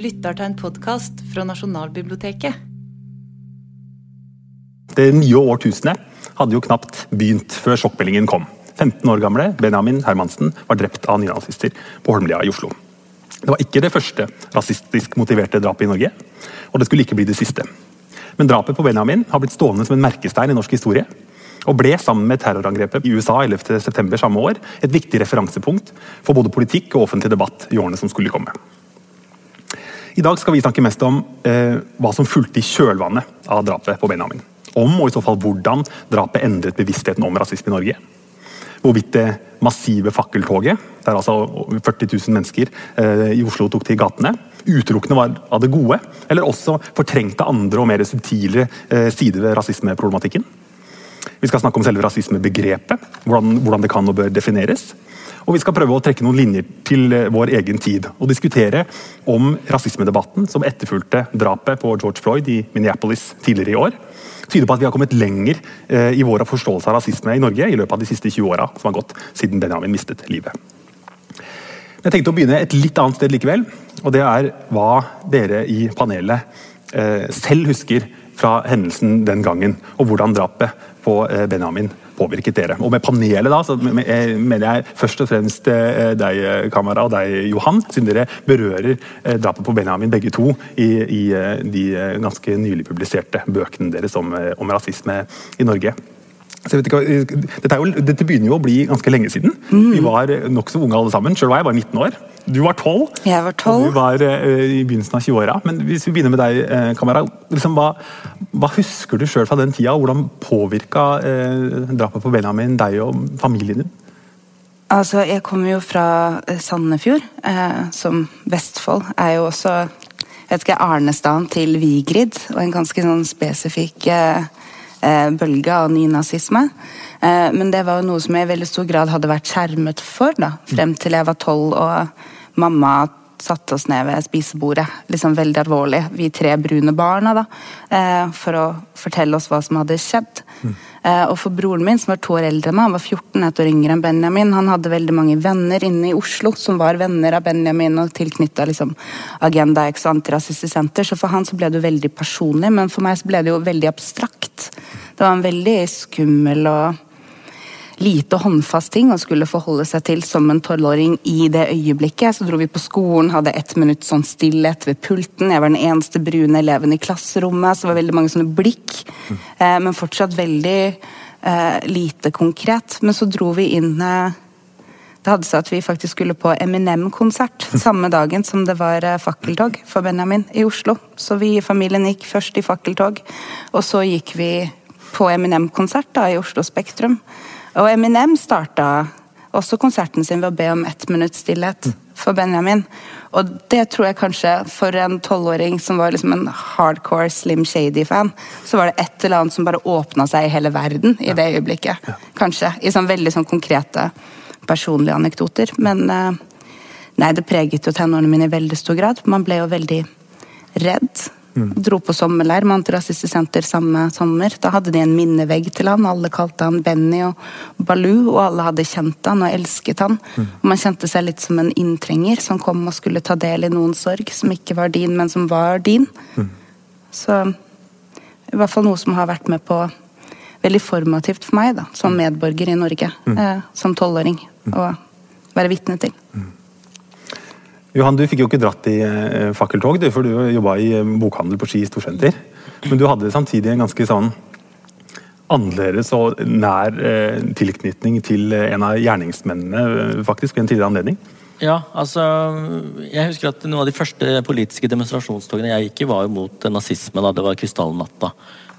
lytter til en podkast fra Nasjonalbiblioteket. Det nye årtusenet hadde jo knapt begynt før sjokkmeldingen kom. 15 år gamle Benjamin Hermansen var drept av nynazister på Holmlia i Oslo. Det var ikke det første rasistisk motiverte drapet i Norge, og det skulle ikke bli det siste. Men drapet på Benjamin har blitt stående som en merkestein i norsk historie, og ble sammen med terrorangrepet i USA 11.9. samme år et viktig referansepunkt for både politikk og offentlig debatt i årene som skulle komme. I dag skal vi snakke mest om eh, hva som fulgte i kjølvannet av drapet på Benjamin. Om og i så fall hvordan drapet endret bevisstheten om rasisme i Norge. Hvorvidt det massive fakkeltoget, der altså 40 000 mennesker eh, i Oslo tok til gatene, utelukkende var av det gode, eller også fortrengte andre og mer subtile eh, sider ved rasismeproblematikken. Vi skal snakke om selve rasismebegrepet, hvordan, hvordan det kan og bør defineres. Og vi skal prøve å trekke noen linjer til eh, vår egen tid. Og diskutere om rasismedebatten som etterfulgte drapet på George Floyd i Minneapolis tidligere i år, tyder på at vi har kommet lenger eh, i vår forståelse av rasisme i Norge i løpet av de siste 20 åra som har gått siden Benjamin mistet livet. Jeg tenkte å begynne et litt annet sted likevel, og det er hva dere i panelet eh, selv husker fra hendelsen den gangen, og hvordan drapet på Benjamin påvirket dere. Og med panelet da, så mener jeg først og fremst eh, deg, Kamara, og deg, Johan, siden dere berører eh, drapet på Benjamin begge to i, i de ganske nylig publiserte bøkene deres om, om rasisme i Norge. Ikke, dette, jo, dette, begynner jo å bli ganske lenge siden. Mm. Vi var nokså unge alle sammen. Selv var jeg bare 19 år. Du var 12. Jeg var 12. Og du var uh, i begynnelsen av 20-åra. Men hvis vi begynner med deg, uh, Kamara. Liksom, hva, hva, husker du sjøl fra den tida? Hvordan påvirka uh, drapet på Benjamin deg og familien din? Altså, Jeg kommer jo fra Sandefjord, som Vestfold er jo også jeg vet ikke, Arnestaden til Vigrid, og en ganske sånn spesifikk bølge av nynazisme. Men det var jo noe som jeg i veldig stor grad hadde vært skjermet for da, frem til jeg var tolv og mamma satte oss ned ved spisebordet, liksom veldig alvorlig, vi tre brune barna, da, eh, for å fortelle oss hva som hadde skjedd. Mm. Og for broren min, som var to år eldre enn meg, han var 14 et år yngre enn Benjamin, han hadde veldig mange venner inne i Oslo som var venner av Benjamin og tilknytta liksom, Agenda X og Antirasistisk Senter, så for han så ble det jo veldig personlig, men for meg så ble det jo veldig abstrakt. Det var en veldig skummel og lite håndfast ting å skulle forholde seg til som en tolvåring i det øyeblikket. Så dro vi på skolen, hadde ett minutt sånn stillhet ved pulten. Jeg var den eneste brune eleven i klasserommet, så det var veldig mange sånne blikk. Eh, men fortsatt veldig eh, lite konkret. Men så dro vi inn eh, det hadde seg at vi faktisk skulle på Eminem-konsert samme dagen som det var fakkeltog for Benjamin i Oslo. Så vi i familien gikk først i fakkeltog, og så gikk vi på Eminem-konsert i Oslo Spektrum. Og Eminem starta også konserten sin ved å be om ett minutts stillhet for Benjamin. Og det tror jeg kanskje for en tolvåring som var liksom en hardcore Slim Shady-fan, så var det et eller annet som bare åpna seg i hele verden i det øyeblikket. Kanskje. I sånn veldig sånn konkrete personlige anekdoter. Men eh, nei, det preget jo tenårene mine i veldig stor grad. Man ble jo veldig redd. Mm. Dro på sommerleir med Antirasistisk Senter samme sommer. Da hadde de en minnevegg til han. Alle kalte han Benny og Baloo, og alle hadde kjent han og elsket han. Mm. Og man kjente seg litt som en inntrenger som kom og skulle ta del i noen sorg som ikke var din, men som var din. Mm. Så i hvert fall noe som har vært med på veldig formativt for meg da, som mm. medborger i Norge. Mm. Eh, som tolvåring. Mm. Å være vitne til. Johan, du fikk jo ikke dratt i eh, fakkeltog, du, for du jobba i eh, bokhandel på Ski storsenter. Men du hadde samtidig en ganske sånn annerledes og nær eh, tilknytning til en av gjerningsmennene, faktisk, ved en tidligere anledning. Ja, altså Jeg husker at noen av de første politiske demonstrasjonstogene jeg gikk i, var jo mot nazisme. da Det var krystallnatta.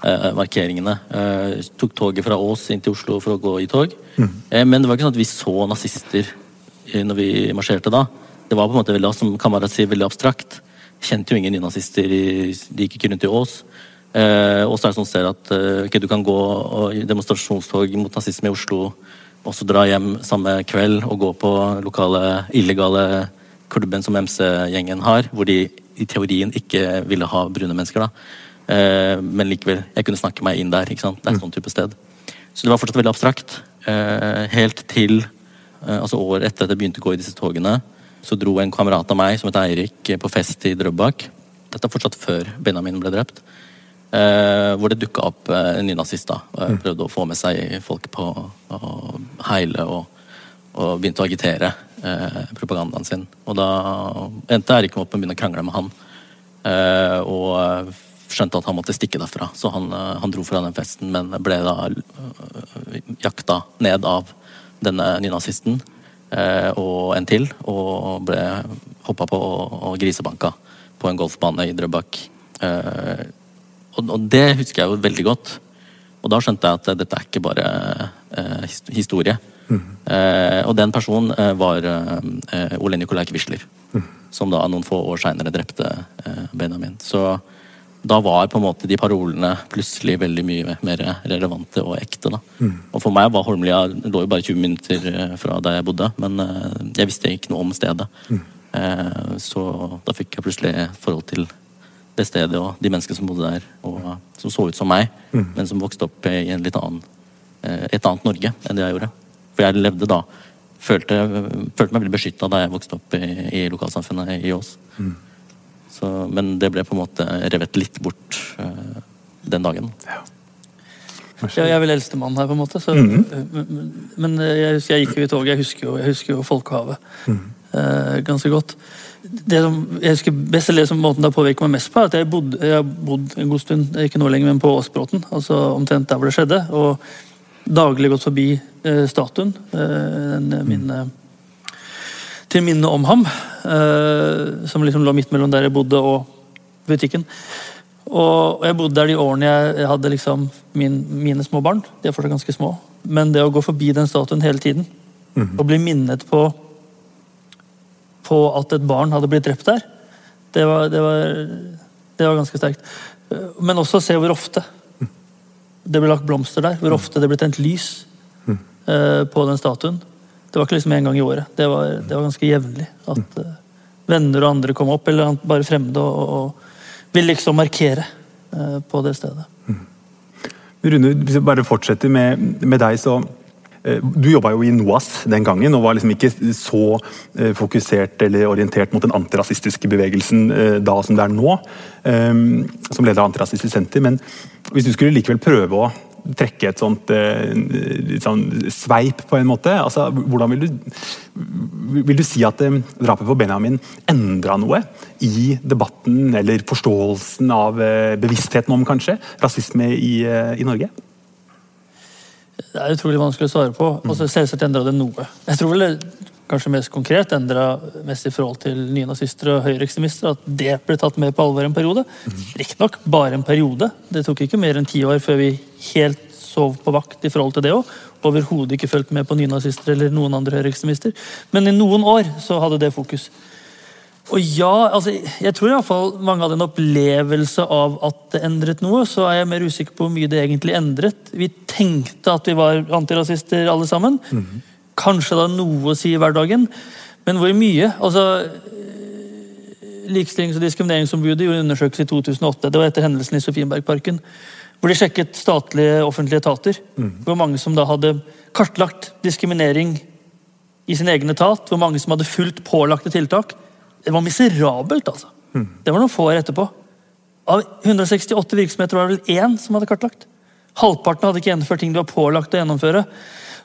Eh, markeringene. Eh, tok toget fra Ås inn til Oslo for å gå i tog. Mm. Eh, men det var ikke sånn at vi så nazister når vi marsjerte da det var på en måte veldig, som Kamarat sier, veldig abstrakt. Kjente jo ingen nynazister, de gikk ikke rundt i Ås. Eh, og så er det sånn sted at eh, okay, du kan gå i demonstrasjonstog mot nazisme i Oslo, og så dra hjem samme kveld og gå på lokale illegale klubben som MC-gjengen har, hvor de i teorien ikke ville ha brune mennesker. da. Eh, men likevel, jeg kunne snakke meg inn der. ikke sant? Det er et sånn type sted. Så det var fortsatt veldig abstrakt. Eh, helt til eh, altså året etter at jeg begynte å gå i disse togene, så dro en kamerat av meg som het Eirik på fest i Drøbak. Dette er fortsatt før Benjamin ble drept. Eh, hvor det dukka opp eh, nynazister. nynazist. da, Prøvde å få med seg folk på å heile og, og begynte å agitere eh, propagandaen sin. Og da endte Eirik opp med å begynne å krangle med han. Eh, og skjønte at han måtte stikke derfra, så han, eh, han dro fra den festen, men ble da eh, jakta ned av denne nynazisten eh, og en til, og ble hoppa på og, og grisebanka på en golfbane i Drøbak. Eh, og, og, det husker jeg jo veldig godt. Og da skjønte jeg at dette er ikke bare eh, historie. Mm. og den personen var Ole Nikolai Quisler, mm. som da noen få år seinere drepte Benjamin. Så da var på en måte de parolene plutselig veldig mye mer relevante og ekte. da. Mm. Og for meg var Holmlia lå jo bare 20 minutter eh, fra der jeg bodde, men eh, jeg visste ikke noe om stedet. Mm. Eh, så da fikk jeg plutselig forhold til det stedet og de menneskene som bodde der, og som så ut som meg, mm. men som vokste opp i en litt annen, et annet Norge enn det jeg gjorde. For jeg levde da Følte, følte meg veldig beskytta da jeg vokste opp i, i lokalsamfunnet i Ås. Mm. Så, men det ble på en måte revet litt bort uh, den dagen. Ja. Ja, jeg er vel eldstemann her, på en måte. Så, mm -hmm. men, men, jeg husker jeg gikk jo i toget. Jeg husker jo, jeg husker jo Folkehavet mm. uh, ganske godt. Det som jeg husker best, eller det som måten det har påvirket meg mest på, er at jeg, bodde, jeg har bodd en god stund, ikke nå lenger, men på Åsbråten. Altså omtrent der hvor det skjedde. Og daglig gått forbi uh, statuen. den, min til minne om ham. Uh, som liksom lå midt mellom der jeg bodde og butikken. Og, og jeg bodde der de årene jeg hadde liksom min, mine små barn. De er fortsatt ganske små. Men det å gå forbi den statuen hele tiden mm -hmm. og bli minnet på på at et barn hadde blitt drept der, det var, det var, det var ganske sterkt. Men også se hvor ofte det ble lagt blomster der. Hvor ofte det ble tent lys uh, på den statuen. Det var ikke liksom en gang i året. Det var, det var ganske jevnlig. At uh, venner og andre kom opp, eller bare fremmede, og, og ville liksom markere uh, på det stedet. Mm. Rune, hvis vi bare fortsetter med, med deg, så eh, du jobba jo i NOAS den gangen og var liksom ikke så fokusert eller orientert mot den antirasistiske bevegelsen da som det er nå, som leder av Antirasistisk Senter. Men hvis du skulle likevel prøve å trekke et sånt eh, sånn sveip, på en måte? Altså, hvordan vil du, vil du si at eh, drapet på Benjamin endra noe i debatten eller forståelsen av eh, bevisstheten om kanskje rasisme i, i Norge? Det er utrolig vanskelig å svare på. Altså, selvsagt endra det noe. Jeg tror vel kanskje mest konkret endra mest i forhold til nynazister og høyreekstremister. At det ble tatt med på alvor en periode. Riktignok bare en periode. Det tok ikke mer enn ti år før vi helt sov på vakt i forhold til det òg. Overhodet ikke fulgt med på nynazister eller noen andre høyreekstremister. Men i noen år så hadde det fokus. Og ja, altså, jeg tror i hvert fall mange hadde en opplevelse av at det endret noe. Så er jeg mer usikker på hvor mye det egentlig endret. Vi tenkte at vi var antirasister alle sammen. Mm -hmm. Kanskje det har noe å si i hverdagen, men hvor mye? Altså, Likestillings- og diskrimineringsombudet gjorde en undersøkelse i 2008. Det var etter hendelsen i Sofienbergparken. Hvor de sjekket statlige offentlige etater. Mm. Hvor mange som da hadde kartlagt diskriminering i sin egen etat. Hvor mange som hadde fulgt pålagte tiltak. Det var miserabelt, altså. Mm. Det var noen få år etterpå. Av 168 virksomheter var det vel én som hadde kartlagt. Halvparten hadde ikke gjennomført ting de var pålagt å gjennomføre.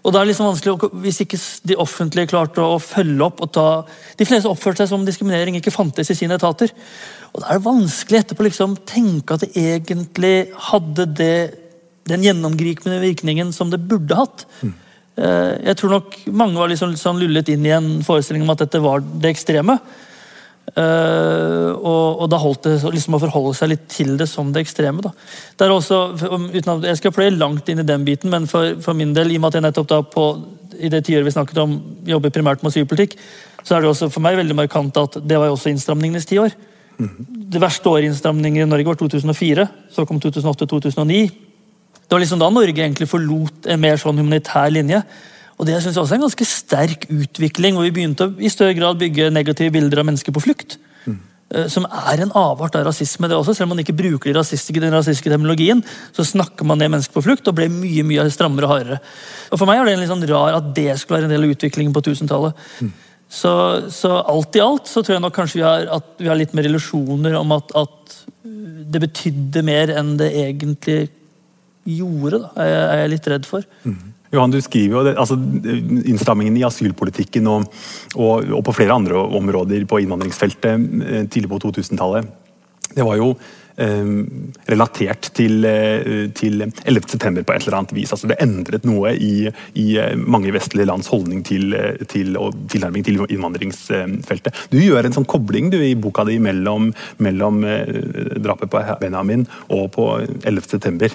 Og da er det liksom vanskelig, Hvis ikke de offentlige klarte å følge opp og ta De fleste oppførte seg som diskriminering ikke fantes i sine etater. Og Da er det vanskelig etterpå liksom tenke at det egentlig hadde det, den gjennomgripende virkningen som det burde hatt. Mm. Jeg tror nok mange var liksom liksom lullet inn i en forestilling om at dette var det ekstreme. Uh, og, og, da holdt det liksom å forholde seg litt til det som det ekstreme. da. Det er også, uten at Jeg skal pløye langt inn i den biten, men for, for, min del, i og med at jeg nettopp da på, i det tiåret vi snakket om, jobber primært med asylpolitikk, så er det også for meg veldig markant at det var jo også innstramningenes tiår. Mm. Det verste året innstramninger i Norge var 2004. Så kom 2008-2009. Det var liksom da Norge egentlig forlot en mer sånn humanitær linje. Og Det synes jeg også er en ganske sterk utvikling, hvor vi begynte å i større grad bygge negative bilder av mennesker på flukt. Mm. Som er en avart av rasisme. det også, Selv om man ikke bruker den rasistiske, den rasistiske terminologien, så snakker man ned mennesker på flukt og ble mye mye strammere og hardere. Og For meg er det litt sånn rar at det skulle være en del av utviklingen på 1000-tallet. Mm. Så, så, alt i alt så tror jeg nok kanskje vi har, at vi har litt mer illusjoner om at, at, det betydde mer enn det egentlig gjorde. Da, er, jeg, er jeg litt redd for. Mm. Johan, du skriver jo altså, Innstrammingen i asylpolitikken og, og, og, på flere andre områder på innvandringsfeltet eh, tidlig på 2000-tallet, det var jo relatert til, eh, til 11.9. på et eller annet vis. Altså det endret noe i, i eh, mange vestlige lands holdning til, eh, til og tilnærming til innvandringsfeltet. Du gjør en sånn kobling du, i boka di mellom, mellom drapet på Benjamin og på 11.9.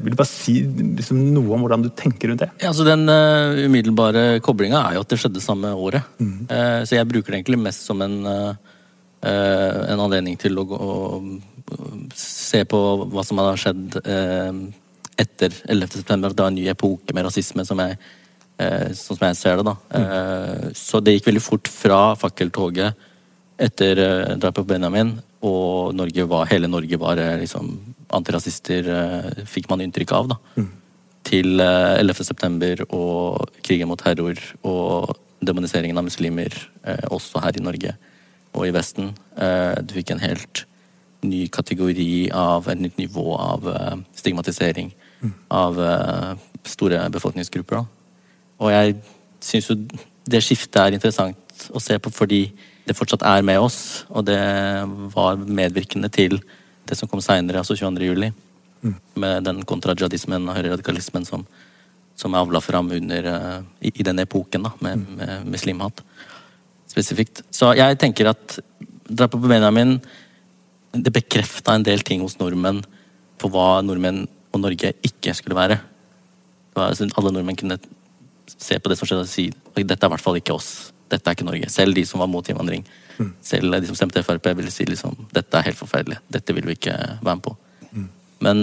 Vil du bare si liksom, noe om hvordan du tenker rundt det? Ja, altså Den uh, umiddelbare koblinga er jo at det skjedde samme året. Mm. Uh, så jeg bruker det egentlig mest som en, uh, en anledning til å, å se på hva som har skjedd eh, etter 11.9. At det var en ny epoke med rasisme, som jeg, eh, sånn som jeg ser det. da. Mm. så det gikk veldig fort fra fakkeltoget etter drapet på Benjamin, og Norge var, hele Norge var liksom antirasister, fikk man inntrykk av. da. Mm. Til 11.9. og krigen mot terror og demoniseringen av muslimer, også her i Norge og i Vesten. du fikk en helt ny kategori av et nytt nivå av uh, stigmatisering mm. av uh, store befolkningsgrupper. Da. Og jeg syns jo det skiftet er interessant å se på fordi det fortsatt er med oss, og det var medvirkende til det som kom seinere, altså 22. juli. Mm. Med den kontrajihadismen og høyreradikalismen som, som er avla fram under, uh, i, i den epoken, da, med, mm. med muslimhat spesifikt. Så jeg tenker at drapet på Benjamin det bekrefta en del ting hos nordmenn på hva nordmenn og Norge ikke skulle være. Alle nordmenn kunne se på det som skjedde og si dette er i hvert fall ikke oss. Dette er ikke Norge. Selv de som var mot innvandring. Mm. Selv de som stemte Frp, ville si liksom dette er helt forferdelig. Dette vil vi ikke være med på. Mm. Men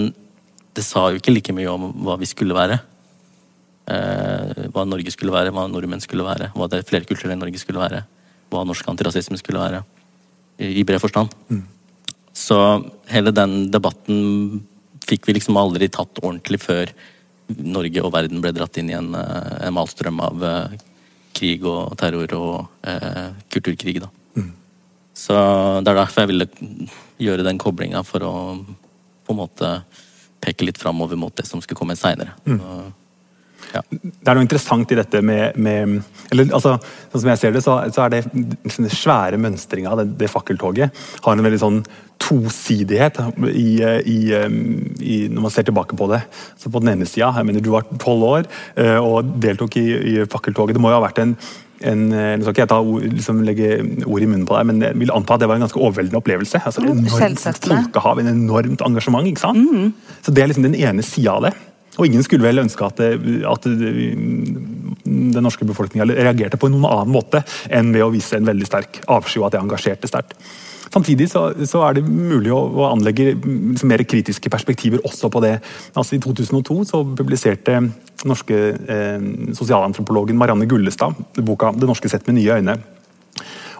det sa jo ikke like mye om hva vi skulle være. Eh, hva Norge skulle være, hva nordmenn skulle være, hva det flerkulturelle Norge skulle være. Hva norsk antirasisme skulle være. I, i bred forstand. Mm. Så hele den debatten fikk vi liksom aldri tatt ordentlig før Norge og verden ble dratt inn i en, eh, en malstrøm av eh, krig og terror og eh, kulturkrig. da. Mm. Så det er derfor jeg ville gjøre den koblinga, for å på en måte peke litt framover mot det som skulle komme seinere. Mm. Ja. Det er noe interessant i dette med, med eller altså, Sånn som jeg ser det, så, så er det den svære mønstringa det, det, fakkeltoget har en veldig sånn tosidighet i, i, i, når man ser tilbake på det. Så På den ene sida, jeg mener du var tolv år eh, og deltok i, i fakkeltoget. Det må jo ha vært en en, nå skal ikke jeg ta ord, liksom legge ord i munnen på deg, men jeg vil anta at det var en ganske overveldende opplevelse. Altså, enormt folkehav, en enormt engasjement. ikke sant? Mm. Så Det er liksom den ene sida av det. Og ingen skulle vel ønske at, det, at den norske befolkninga reagerte på en noen annen måte enn ved å vise en veldig sterk avsky, og at det engasjerte sterkt. Samtidig så, så, er det mulig å, å anlegge liksom mer kritiske perspektiver også på det. Altså I 2002 så publiserte norske eh, sosialantropologen Marianne Gullestad boka 'Det norske sett med nye øyne'.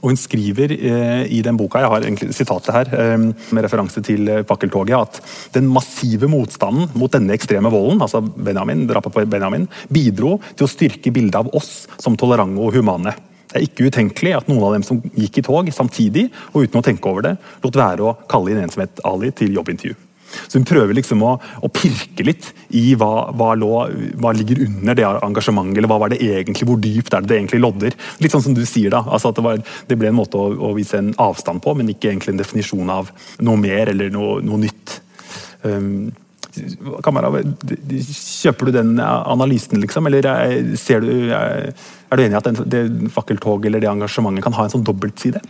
Og Hun skriver eh, i den boka, jeg har egentlig sitatet her, eh, med referanse til eh, fakkeltoget, at den massive motstanden mot denne ekstreme volden, altså Benjamin, drapet på Benjamin, bidro til å styrke bildet av oss som tolerante og humane. Det er ikke utenkelig at noen av dem som gikk i tog samtidig, og uten å tenke over det, lot være å kalle inn en som het Ali til jobbintervju. Så Hun prøver liksom å, å pirke litt i hva, hva, lå, hva, ligger under det engasjementet, eller hva var det egentlig, hvor dypt er det det egentlig lodder. Litt sånn som du sier da, altså at det, var, det ble en måte å, å, vise en avstand på, men ikke egentlig en definisjon av noe mer eller noe, noe nytt. Um, Kamera, kjøper du den analysen, liksom? Eller ser du, er du enig i at det fakkeltoget eller det engasjementet kan ha en sånn dobbeltside?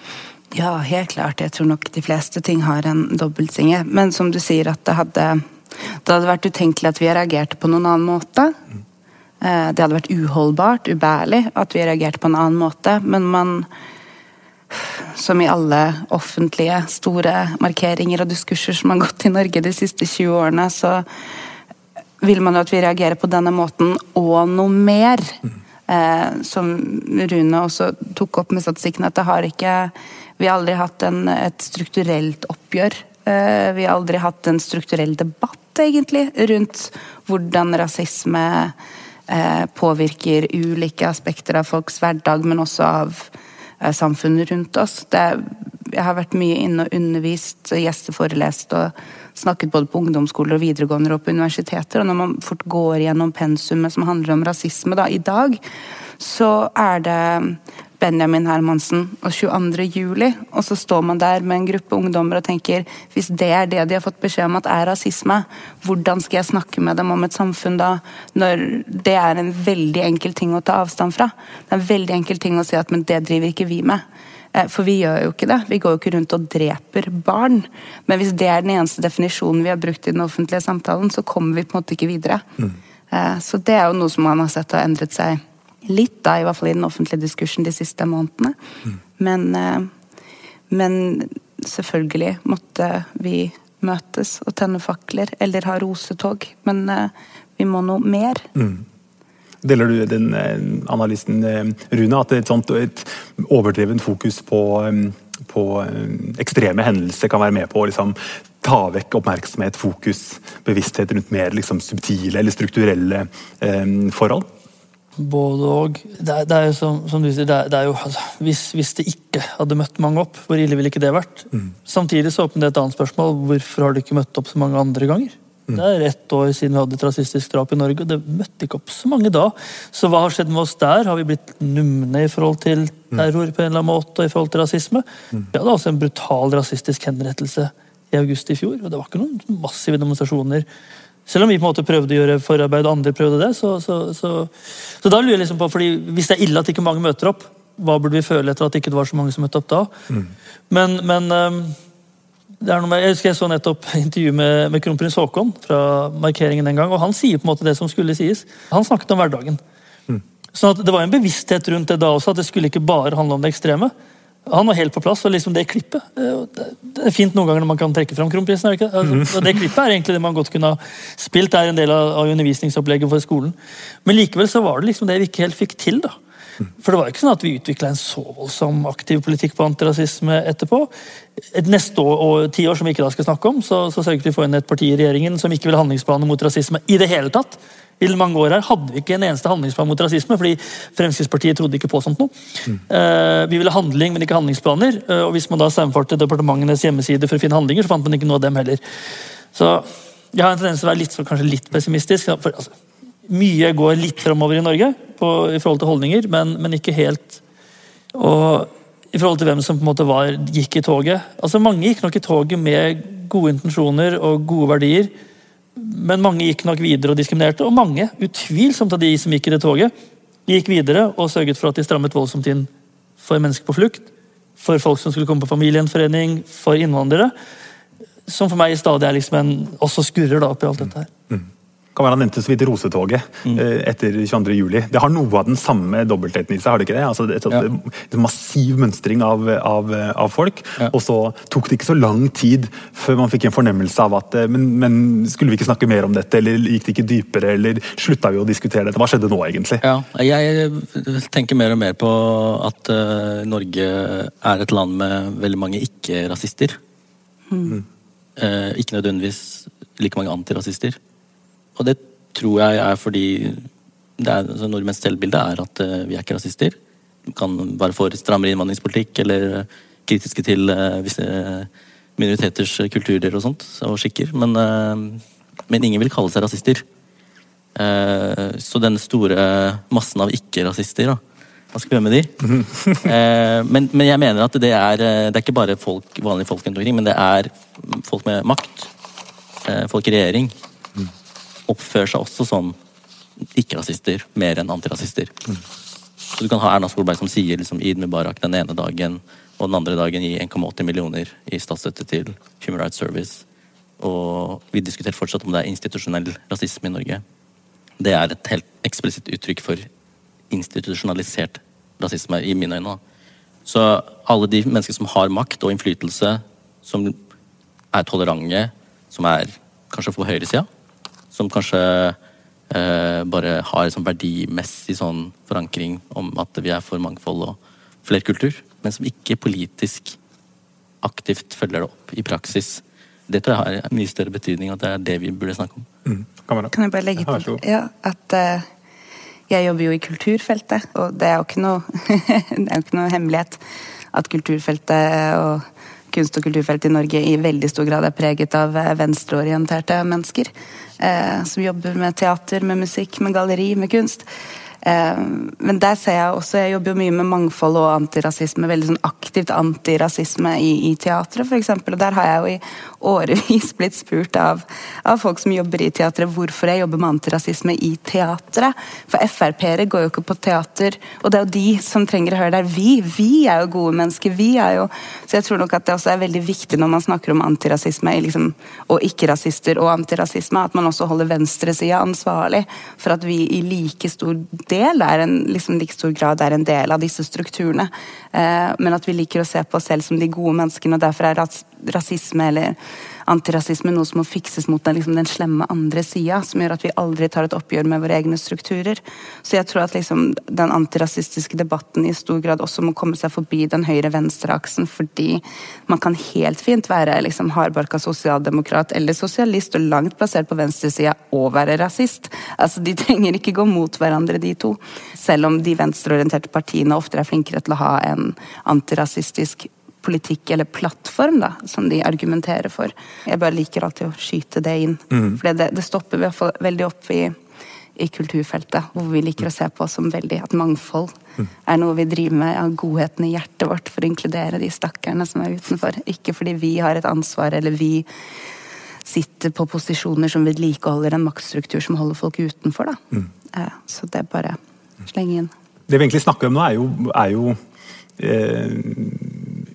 Ja, helt klart. Jeg tror nok de fleste ting har en dobbeltsinge. Men som du sier, at det hadde, det hadde vært utenkelig at vi reagerte på noen annen måte. Eh, det hadde vært uholdbart, ubærlig, at vi reagerte på en annen måte. Men man, som i alle offentlige, store markeringer og diskurser som har gått i Norge de siste 20 årene, så vil man jo at vi reagerer på denne måten og noe mer. Eh, som Rune også tok opp med statistikken, at det har ikke vi har aldri hatt en, et strukturelt oppgjør. Eh, vi har aldri hatt en strukturell debatt, egentlig, rundt hvordan rasisme eh, påvirker ulike aspekter av folks hverdag, men også av eh, samfunnet rundt oss. Det, jeg har vært mye inne og undervist, gjesteforelest og snakket både på ungdomsskoler og videregående og på universiteter. Og når man fort går gjennom pensumet som handler om rasisme da, i dag, så er det Benjamin Hermansen og 22. juli, og så står man der med en gruppe ungdommer og tenker hvis det er det de har fått beskjed om at er rasisme, hvordan skal jeg snakke med dem om et samfunn da? Når det er en veldig enkel ting å ta avstand fra. Det er en veldig enkel ting å si at men det driver ikke vi med. Eh, for vi gjør jo ikke det. Vi går jo ikke rundt og dreper barn. Men hvis det er den eneste definisjonen vi har brukt i den offentlige samtalen, så kommer vi på en måte ikke videre. Mm. Så det er jo noe som man har sett har endret seg litt, da, i hvert fall i den offentlige diskursen de siste månedene. Mm. Men, eh, men, selvfølgelig måtte vi møtes og tenne fakler eller ha rosetog. Men vi må noe mer. Mm. Deler du den eh, analysen, eh, Rune, at et, sånt, et overdreven fokus på, eh, på ekstreme hendelser kan være med på å liksom, ta vekk oppmerksomhet, fokus, bevissthet rundt mer liksom, subtile eller strukturelle eh, forhold? Både og. Det det er jo som, som, du sier, det er, det er jo, altså, hvis, hvis, det ikke hadde møtt mange opp, hvor ille ville ikke det vært? Mm. Samtidig så åpner det et annet spørsmål. Hvorfor har det ikke møtt opp så mange andre ganger? Det er ett år siden vi hadde et rasistisk drap i Norge, og det møtte ikke opp så mange da. Så hva har skjedd med oss der? Har vi blitt numne i forhold til terror på en eller annen måte, og i forhold til rasisme? Vi hadde altså en brutal rasistisk henrettelse i august i fjor, og det var ikke noen massive demonstrasjoner. Selv om vi på en måte prøvde å gjøre forarbeid, og andre prøvde det. Så, så, så, så da lurer jeg liksom på, fordi Hvis det er ille at ikke mange møter opp, hva burde vi føle etter at det ikke var så mange som møtte opp da? Mm. Men, men noe med, jeg husker jeg så nettopp intervju med, med kronprins Haakon fra markeringen den gang, og han sier på en måte det som skulle sies. Han snakket om hverdagen. Mm. Sånn at Det var en bevissthet rundt det da også, at det skulle ikke bare handle om det ekstreme. Han var helt på plass, og liksom det klippet Det er fint noen ganger når man kan trekke fram kronprinsen. ikke? Altså, det klippet er egentlig det man godt kunne ha spilt, det er en del av, undervisningsopplegget for skolen. Men likevel så var det liksom det vi ikke helt fikk til. da. For det var ikke sånn at vi utvikla en så voldsom aktiv politikk på antirasisme etterpå. Et neste år, og ti år som vi ikke da skal snakke om, så, så sørget vi for inn et parti i regjeringen som ikke ville handlingsplaner mot rasisme i det hele tatt. I mange år her hadde vi ikke en eneste handlingsplan mot rasisme, fordi Fremskrittspartiet trodde ikke på sånt noe. Mm. Uh, vi ville handling, men ikke handlingsplaner. Uh, og hvis man da saumfarte departementenes hjemmeside for å finne handlinger, så fant man ikke noe av dem heller. Så jeg har en tendens til å være litt, kanskje litt pessimistisk. For, altså, mye går litt framover i Norge på, i forhold til holdninger, men, men, ikke helt. Og i forhold til hvem som på en måte var, gikk i toget. Altså Mange gikk nok i toget med gode intensjoner og gode verdier, men mange gikk nok videre og diskriminerte. Og mange, utvilsomt av de som gikk i det toget, gikk videre og sørget for at de strammet voldsomt inn for mennesker på flukt, for folk som skulle komme på familiegjenforening, for innvandrere. Som for meg stadig er liksom en, også skurrer da oppi alt dette her. Mm kan være Han nevnte så vidt Rosetoget mm. Eh, etter 22.07. Det har noe av den samme dobbeltheten i seg, har det ikke det? Altså, et, ja. en massiv mønstring av, av, av folk. Ja. Og så tok det ikke så lang tid før man fikk en fornemmelse av at eh, men, men, skulle vi ikke snakke mer om dette, eller gikk det ikke dypere, eller slutta vi å diskutere dette? Hva skjedde nå, egentlig? Ja, jeg tenker mer og mer på at uh, Norge er et land med veldig mange ikke-rasister. Mm. Uh, ikke nødvendigvis like mange antirasister. Og det tror jeg er fordi det er, altså nordmenns selvbilde er at uh, vi er ikke rasister. Vi kan være for strammere innvandringspolitikk eller kritiske til uh, visse minoriteters kulturer og sånt, og skikker. Men, men ingen vil kalle seg rasister. så den store massen av ikke-rasister, da. Hva skal vi gjøre med de? men, men, jeg mener at det er, det er ikke bare folk, vanlige folk rundt omkring, men det er folk med makt. folk i regjering oppfører seg også som ikke-rasister mer enn antirasister. Mm. Så Du kan ha Erna Solberg som sier liksom, Eid Mubarak den ene dagen, og den andre dagen gi 1,80 millioner i statsstøtte til Human Rights Service. Og vi diskuterer fortsatt om det er institusjonell rasisme i Norge. Det er et helt eksplisitt uttrykk for institusjonalisert rasisme, i mine øyne. Så alle de mennesker som har makt og innflytelse, som er tolerante, som er kanskje på høyresida, som kanskje eh, bare har sånn verdimessig sånn forankring om at vi er for mangfold og flerkultur, men som ikke politisk aktivt følger det opp i praksis. Det tror jeg har mye større betydning, at det er det vi burde snakke om. Mm. Kan jeg bare legge til ja, at uh, Jeg jobber jo i kulturfeltet, og det er jo ikke noe, det er jo ikke noe hemmelighet at kulturfeltet og kunst- og kulturfeltet i Norge i veldig stor grad er preget av eh, venstreorienterte mennesker. Eh, som jobber med teater, med musikk, med galleri, med kunst. Eh, men der ser jeg også Jeg jobber jo mye med mangfold og antirasisme. Veldig sånn aktivt antirasisme i, i teatret, f.eks. Og der har jeg jo i årevis blitt spurt av, av folk som jobber i teatret, hvorfor jeg jobber med antirasisme i teatret. For Frp-ere går jo ikke på teater, og det er jo de som trenger å høre det. Vi, vi er jo gode mennesker. vi er jo Så jeg tror nok at det også er veldig viktig når man snakker om antirasisme liksom, og ikke-rasister og antirasisme, at man også holder venstresida ansvarlig for at vi i like stor del er en liksom, like stor grad er en del av disse strukturene. Eh, men at vi liker å se på oss selv som de gode menneskene, og derfor er ras rasisme eller antirasisme noe som må fikses mot den, liksom, den slemme andre sida, som gjør at vi aldri tar et oppgjør med våre egne strukturer. Så jeg tror at liksom, den antirasistiske debatten i stor grad også må komme seg forbi den høyre-venstre-aksen, fordi man kan helt fint være liksom, hardbarka sosialdemokrat eller sosialist og langt plassert på venstresida og være rasist. Altså, De trenger ikke gå mot hverandre, de to. Selv om de venstreorienterte partiene ofte er flinkere til å ha en antirasistisk politikk eller plattform da, som de argumenterer for. Jeg bare liker alltid å skyte det inn. Mm. For det, det, stopper veldig opp i, i, kulturfeltet, hvor vi liker å se på som veldig at mangfold mm. er noe vi driver med av godheten i hjertet vårt for å inkludere de stakkarene som er utenfor. Ikke fordi vi har et ansvar eller vi sitter på posisjoner som vedlikeholder en maktstruktur som holder folk utenfor. Da. Mm. Så det er bare slenge inn. Det vi egentlig snakker om nå, er jo, er jo eh,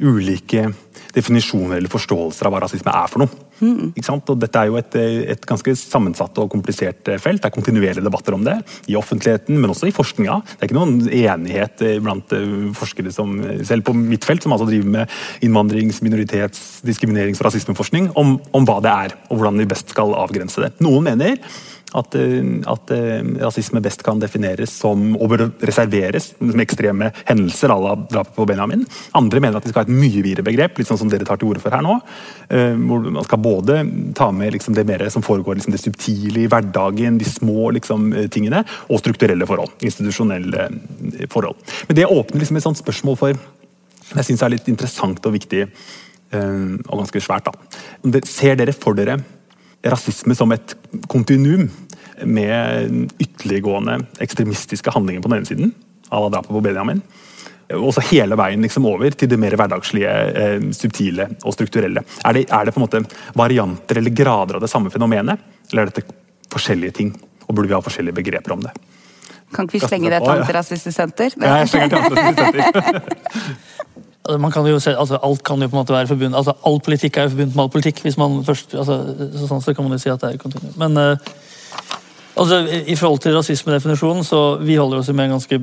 ulike definisjoner eller forståelser av hva rasisme er for noe. Mm. Og dette er jo et, et, ganske sammensatt og komplisert felt. Det er kontinuerlige debatter om det i offentligheten, men også i forskninga. Det er ikke noen enighet blant eh, forskere som selv på mitt felt, som altså driver med innvandrings-, minoritets-, diskriminerings- og rasismeforskning, om, om hva det er og hvordan vi best skal avgrense det. Noen mener at, eh, at, eh, rasisme best kan defineres som og bør reserveres som ekstreme hendelser à la drapet på Benjamin. Andre mener at vi skal ha et mye videre begrep, litt sånn som dere tar til orde for her nå. Eh, hvor man skal både ta med liksom det mer som foregår liksom det subtile i hverdagen, de små liksom, tingene, og strukturelle forhold. Institusjonelle forhold. Men det åpner liksom et sånt spørsmål for jeg syns er litt interessant og viktig, og ganske svært. da. Ser dere for dere rasisme som et kontinuum med ytterliggående ekstremistiske handlinger på den ene siden, à la drapet på Benjamin, og så hele veien liksom over til det mer hverdagslige, eh, subtile og strukturelle. Er det, er det, på en måte varianter eller grader av det samme fenomenet, eller er dette forskjellige ting? Og burde vi ha forskjellige begreper om det? Kan ikke vi slenge det til Antirasistisk Senter? Ja, jeg slenger til Antirasistisk Senter. Altså, kan se, altså, alt kan jo på en måte være forbundet, altså, All politikk er jo forbundet med all politikk. hvis man først, altså, sånn så kan man jo si at det er kontinuum. Men uh, altså, i forhold til rasismedefinisjonen, så vi holder oss med en ganske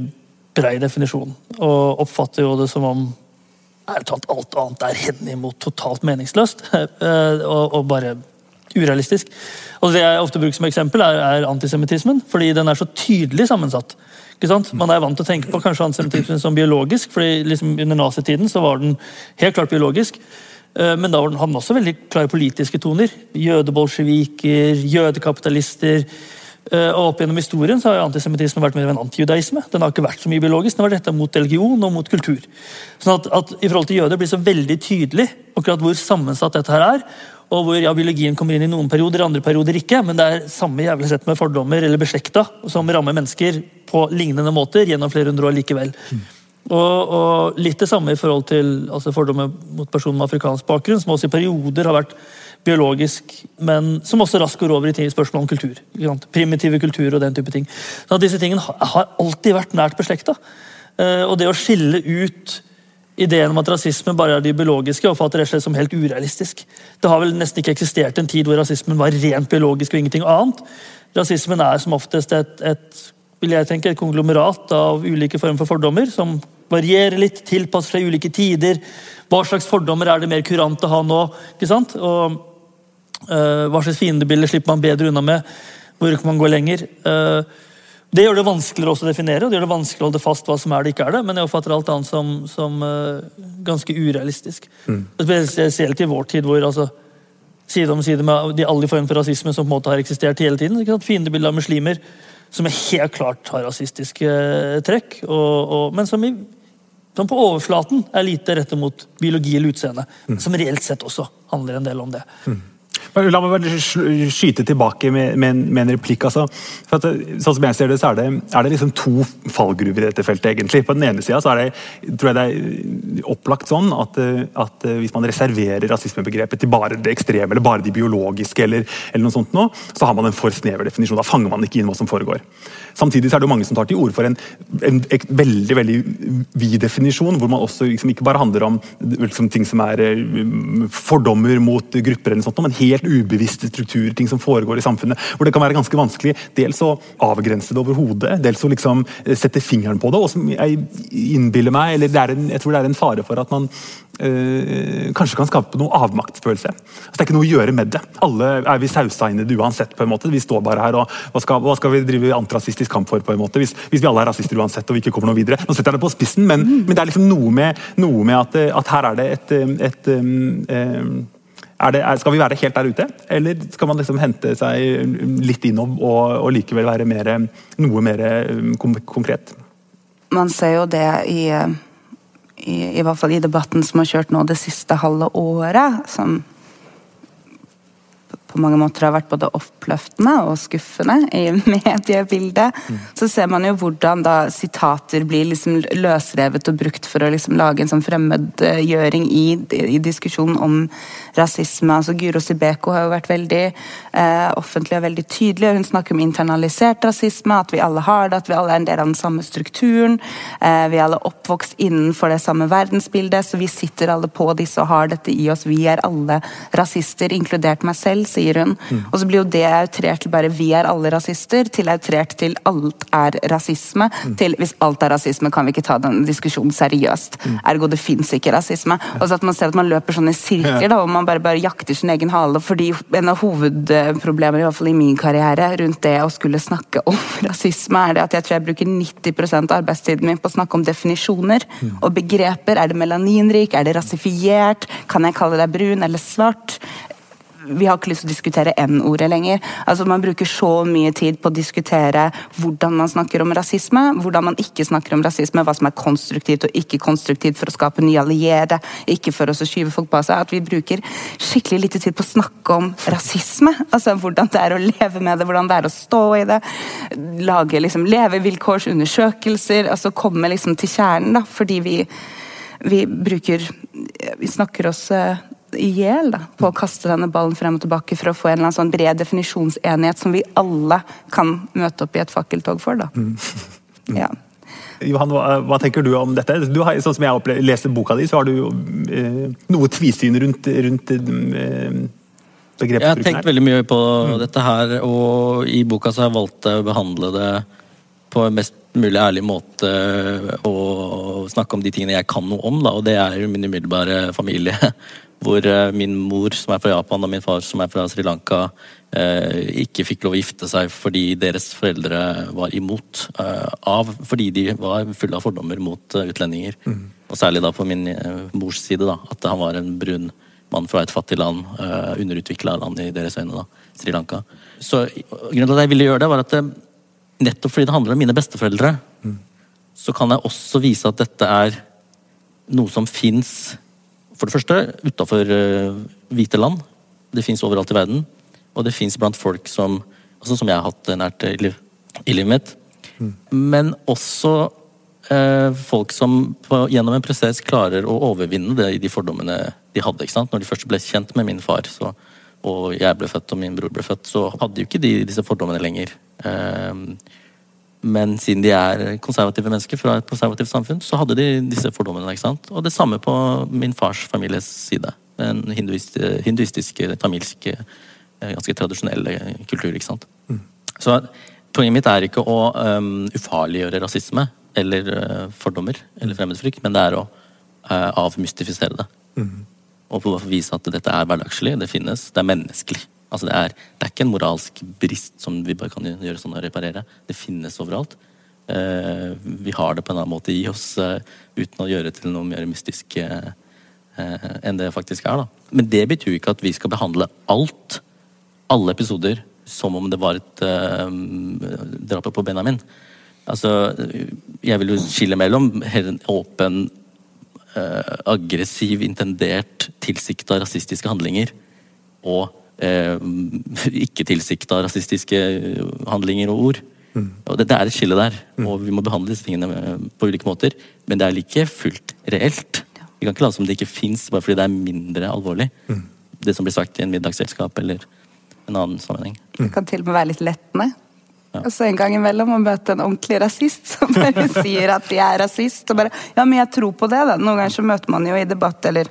brei definisjon. Og oppfatter jo det som om talt, alt annet er henimot totalt meningsløst. Uh, og, og, bare urealistisk. Og Det jeg ofte bruker som eksempel, er, er antisemittismen. Fordi den er så tydelig sammensatt. Man er vant til å tenke på kanskje antisemittismen som biologisk, fordi liksom under nazitiden så var den helt klart biologisk. Eh, men da hadde den også veldig klare politiske toner. Jødebolsjeviker, jødekapitalister. Eh, og Opp gjennom historien så har antisemittismen vært mer en antijudaisme. Den har ikke vært så mye biologisk, den vært dette mot religion og mot kultur. Sånn at, at i forhold til jøder blir det så veldig tydelig akkurat hvor sammensatt dette her er og hvor ja, biologien kommer inn i noen perioder, andre perioder ikke. Men det er samme jævlig sett med fordommer eller beslekta som rammer mennesker på lignende måter gjennom flere hundre år likevel. Mm. Og, og, litt det samme i forhold til altså fordommer mot personer med afrikansk bakgrunn, som også i perioder har vært biologisk, men som også raskt går over i spørsmål om kultur. Primitive kulturer og den type ting. Så Disse tingene har alltid vært nært beslekta. Eh, og det å skille ut ideen om at rasisme bare er de biologiske, oppfatter rett og som helt urealistisk. Det har vel nesten ikke eksistert en tid hvor rasismen var rent biologisk og ingenting annet. Rasismen er som oftest et, et, vil jeg tenke, et konglomerat av ulike former for fordommer, som varierer litt, tilpasser seg ulike tider. Hva slags fordommer er det mer kurant å ha nå? ikke sant? Og uh, Hva slags fiendebilder slipper man bedre unna med? Hvor kan man gå lenger? Uh, det gjør det vanskeligere også å definere, og det gjør det vanskelig å holde fast hva som er det ikke er det, men jeg oppfatter alt annet som, som uh, ganske urealistisk. Mm. Spesielt i vår tid, hvor altså, side om side med de alle former for rasisme som på en måte har eksistert hele tiden. ikke sant? Fiendebildet av muslimer som helt klart har rasistiske eh, trekk, og, og, men som, i, som, på overflaten er lite rettet mot biologi eller utseende. Mm. Som reelt sett også handler en del om det. Mm. La meg bare skyte tilbake med, med, en, med en, replikk. Altså. At, sånn som jeg ser det, så er det, er det liksom to fallgruver i dette feltet. egentlig. På den ene sida tror jeg det er opplagt sånn at, at hvis man reserverer rasismebegrepet til bare det ekstreme eller bare de biologiske, eller, eller noe sånt nå, så har man en for snever definisjon. Da fanger man ikke inn hva som foregår. Samtidig er det jo mange som tar til orde for en, en, en veldig veldig vid definisjon, hvor man også liksom ikke bare handler om liksom, ting som er eh, fordommer mot grupper, eller sånt, men helt ubevisste strukturer, ting som foregår i samfunnet. Hvor det kan være ganske vanskelig dels å avgrense det overhodet, dels å liksom eh, sette fingeren på det. og som jeg innbiller meg, eller en, jeg tror det er en fare for at man øh, kanskje kan skape noe avmaktsfølelse. Altså, det er ikke noe å gjøre med det. Alle er vi sausa inn i det uansett. på en måte. Vi står bare her, og hva skal, hva skal vi drive antirasistisk rasistisk kamp for, på en måte, hvis, hvis, vi alle er rasister uansett og vi ikke kommer noe videre. Nå setter jeg det på spissen, men, mm. men det er liksom noe med, noe med at, at, her er det et, et um, er det, er, skal vi være helt der ute, eller skal man liksom hente seg litt innom og, og, likevel være mer, noe mer konkret? Man ser jo det i, i, i hvert fall i debatten som har kjørt nå det siste halve året, som på mange måter har vært både oppløftende og skuffende i mediebildet, mm. så ser man jo hvordan da sitater blir liksom løsrevet og brukt for å liksom lage en sånn fremmedgjøring i, i diskusjonen om rasisme. altså Guro Sibeko har jo vært veldig eh, offentlig og veldig tydelig. Hun snakker om internalisert rasisme, at vi alle har det, at vi alle er en del av den samme strukturen. Eh, vi er alle oppvokst innenfor det samme verdensbildet, så vi sitter alle på disse og har dette i oss. Vi er alle rasister, inkludert meg selv, sier hun. Mm. Og så blir jo det outrert til bare 'vi er alle rasister', til outrert til 'alt er rasisme', mm. til 'hvis alt er rasisme, kan vi ikke ta den diskusjonen seriøst'. Mm. Ergo det fins ikke rasisme. Og så at man ser at man løper sånn i sirkler, da, og man bare, bare jakter sin egen hale. fordi En av hovedproblemer i hvert fall i min karriere rundt det å skulle snakke om rasisme, er det at jeg tror jeg bruker 90% av arbeidstiden min på å snakke om definisjoner mm. og begreper. Er det melaninrik? Er det rasifiert? Kan jeg kalle deg brun eller svart? Vi har ikke lyst til å diskutere N-ordet lenger. Altså Man bruker så mye tid på å diskutere hvordan man snakker om rasisme, hvordan man ikke snakker om rasisme, hva som er konstruktivt og ikke konstruktivt for å skape nye allierte, ikke for oss å skyve folk på seg. At vi bruker skikkelig lite tid på å snakke om rasisme. Altså Hvordan det er å leve med det, hvordan det er å stå i det. Lage liksom levevilkårsundersøkelser. altså Komme liksom til kjernen, da, fordi vi vi bruker Vi snakker oss eh, i hjel på å kaste denne ballen frem og tilbake for å få en eller annen sånn bred definisjonsenighet som vi alle kan møte opp i et fakkeltog for. da. Mm. Ja. Johan, hva, hva, tenker du om dette? Du har, sånn som jeg opplevde, leser boka di, så har du jo eh, noe tvisyn rundt, rundt eh, begrepsbruken her. Jeg har tenkt veldig mye på mm. dette her, og i boka så har jeg valgt å behandle det på en mest mulig ærlig måte å snakke om de tingene jeg kan noe om, da, og det er min umiddelbare familie hvor eh, min mor, som er fra Japan, og min far, som er fra Sri Lanka, eh, ikke fikk lov å gifte seg fordi deres foreldre var imot. Eh, av, fordi de var fulle av fordommer mot utlendinger. Mm. Og særlig da på min mors side, da, at han var en brun mann fra et fattig land, underutvikla land i deres øyne, da, Sri Lanka. Så grunnen til at jeg ville gjøre det, var at det, nettopp fordi det handler om mine besteforeldre, mm. så kan jeg også vise at dette er noe som fins for det første utafor uh, hvite land. Det fins overalt i verden. Og det fins blant folk som, altså som jeg har hatt nært i, liv, i livet mitt. Mm. Men også uh, folk som på, gjennom en prosess klarer å overvinne det i de fordommene de hadde. ikke sant? Når de først ble kjent med min far, så, og jeg ble født og min bror ble født, så hadde jo ikke de disse fordommene lenger. Uh, men siden de er konservative mennesker fra et konservativt samfunn, så hadde de disse fordommene. ikke sant? Og det samme på min fars families side. En hinduist, hinduistisk, tamilsk, eh, ganske tradisjonell kultur. ikke sant? Mm. Så poenget mitt er ikke å um, ufarliggjøre rasisme eller uh, fordommer eller fremmedfrykt, men det er å uh, avmystifisere det. Mm. Og vise at dette er hverdagslig, det finnes, det er menneskelig. Altså det, er, det, er, ikke en moralsk brist som vi bare kan gjøre sånn og reparere. Det finnes overalt. Uh, vi har det på en annen måte i oss uh, uten å gjøre det til noe mer mystisk uh, enn det faktisk er. Da. Men det betyr ikke at vi skal behandle alt, alle episoder, som om det var et drapet på Benjamin. Altså, jeg vil jo skille mellom en åpen, aggressiv, intendert, tilsikta rasistiske handlinger og uh, ikke tilsikta rasistiske handlinger og ord. Mm. Og det, det, er et skille der, mm. og vi må behandle disse tingene på ulike måter. Men det er like fullt reelt. Vi kan ikke late som det ikke fins bare fordi det er mindre alvorlig. Mm. Det som blir sagt i en middagsselskap eller en annen sammenheng. Det kan til og med være litt lettende. Ja. så En gang imellom å møte en ordentlig rasist som bare sier at de er rasist. Og bare Ja, men jeg tror på det, da. Noen ganger så møter man jo i debatt eller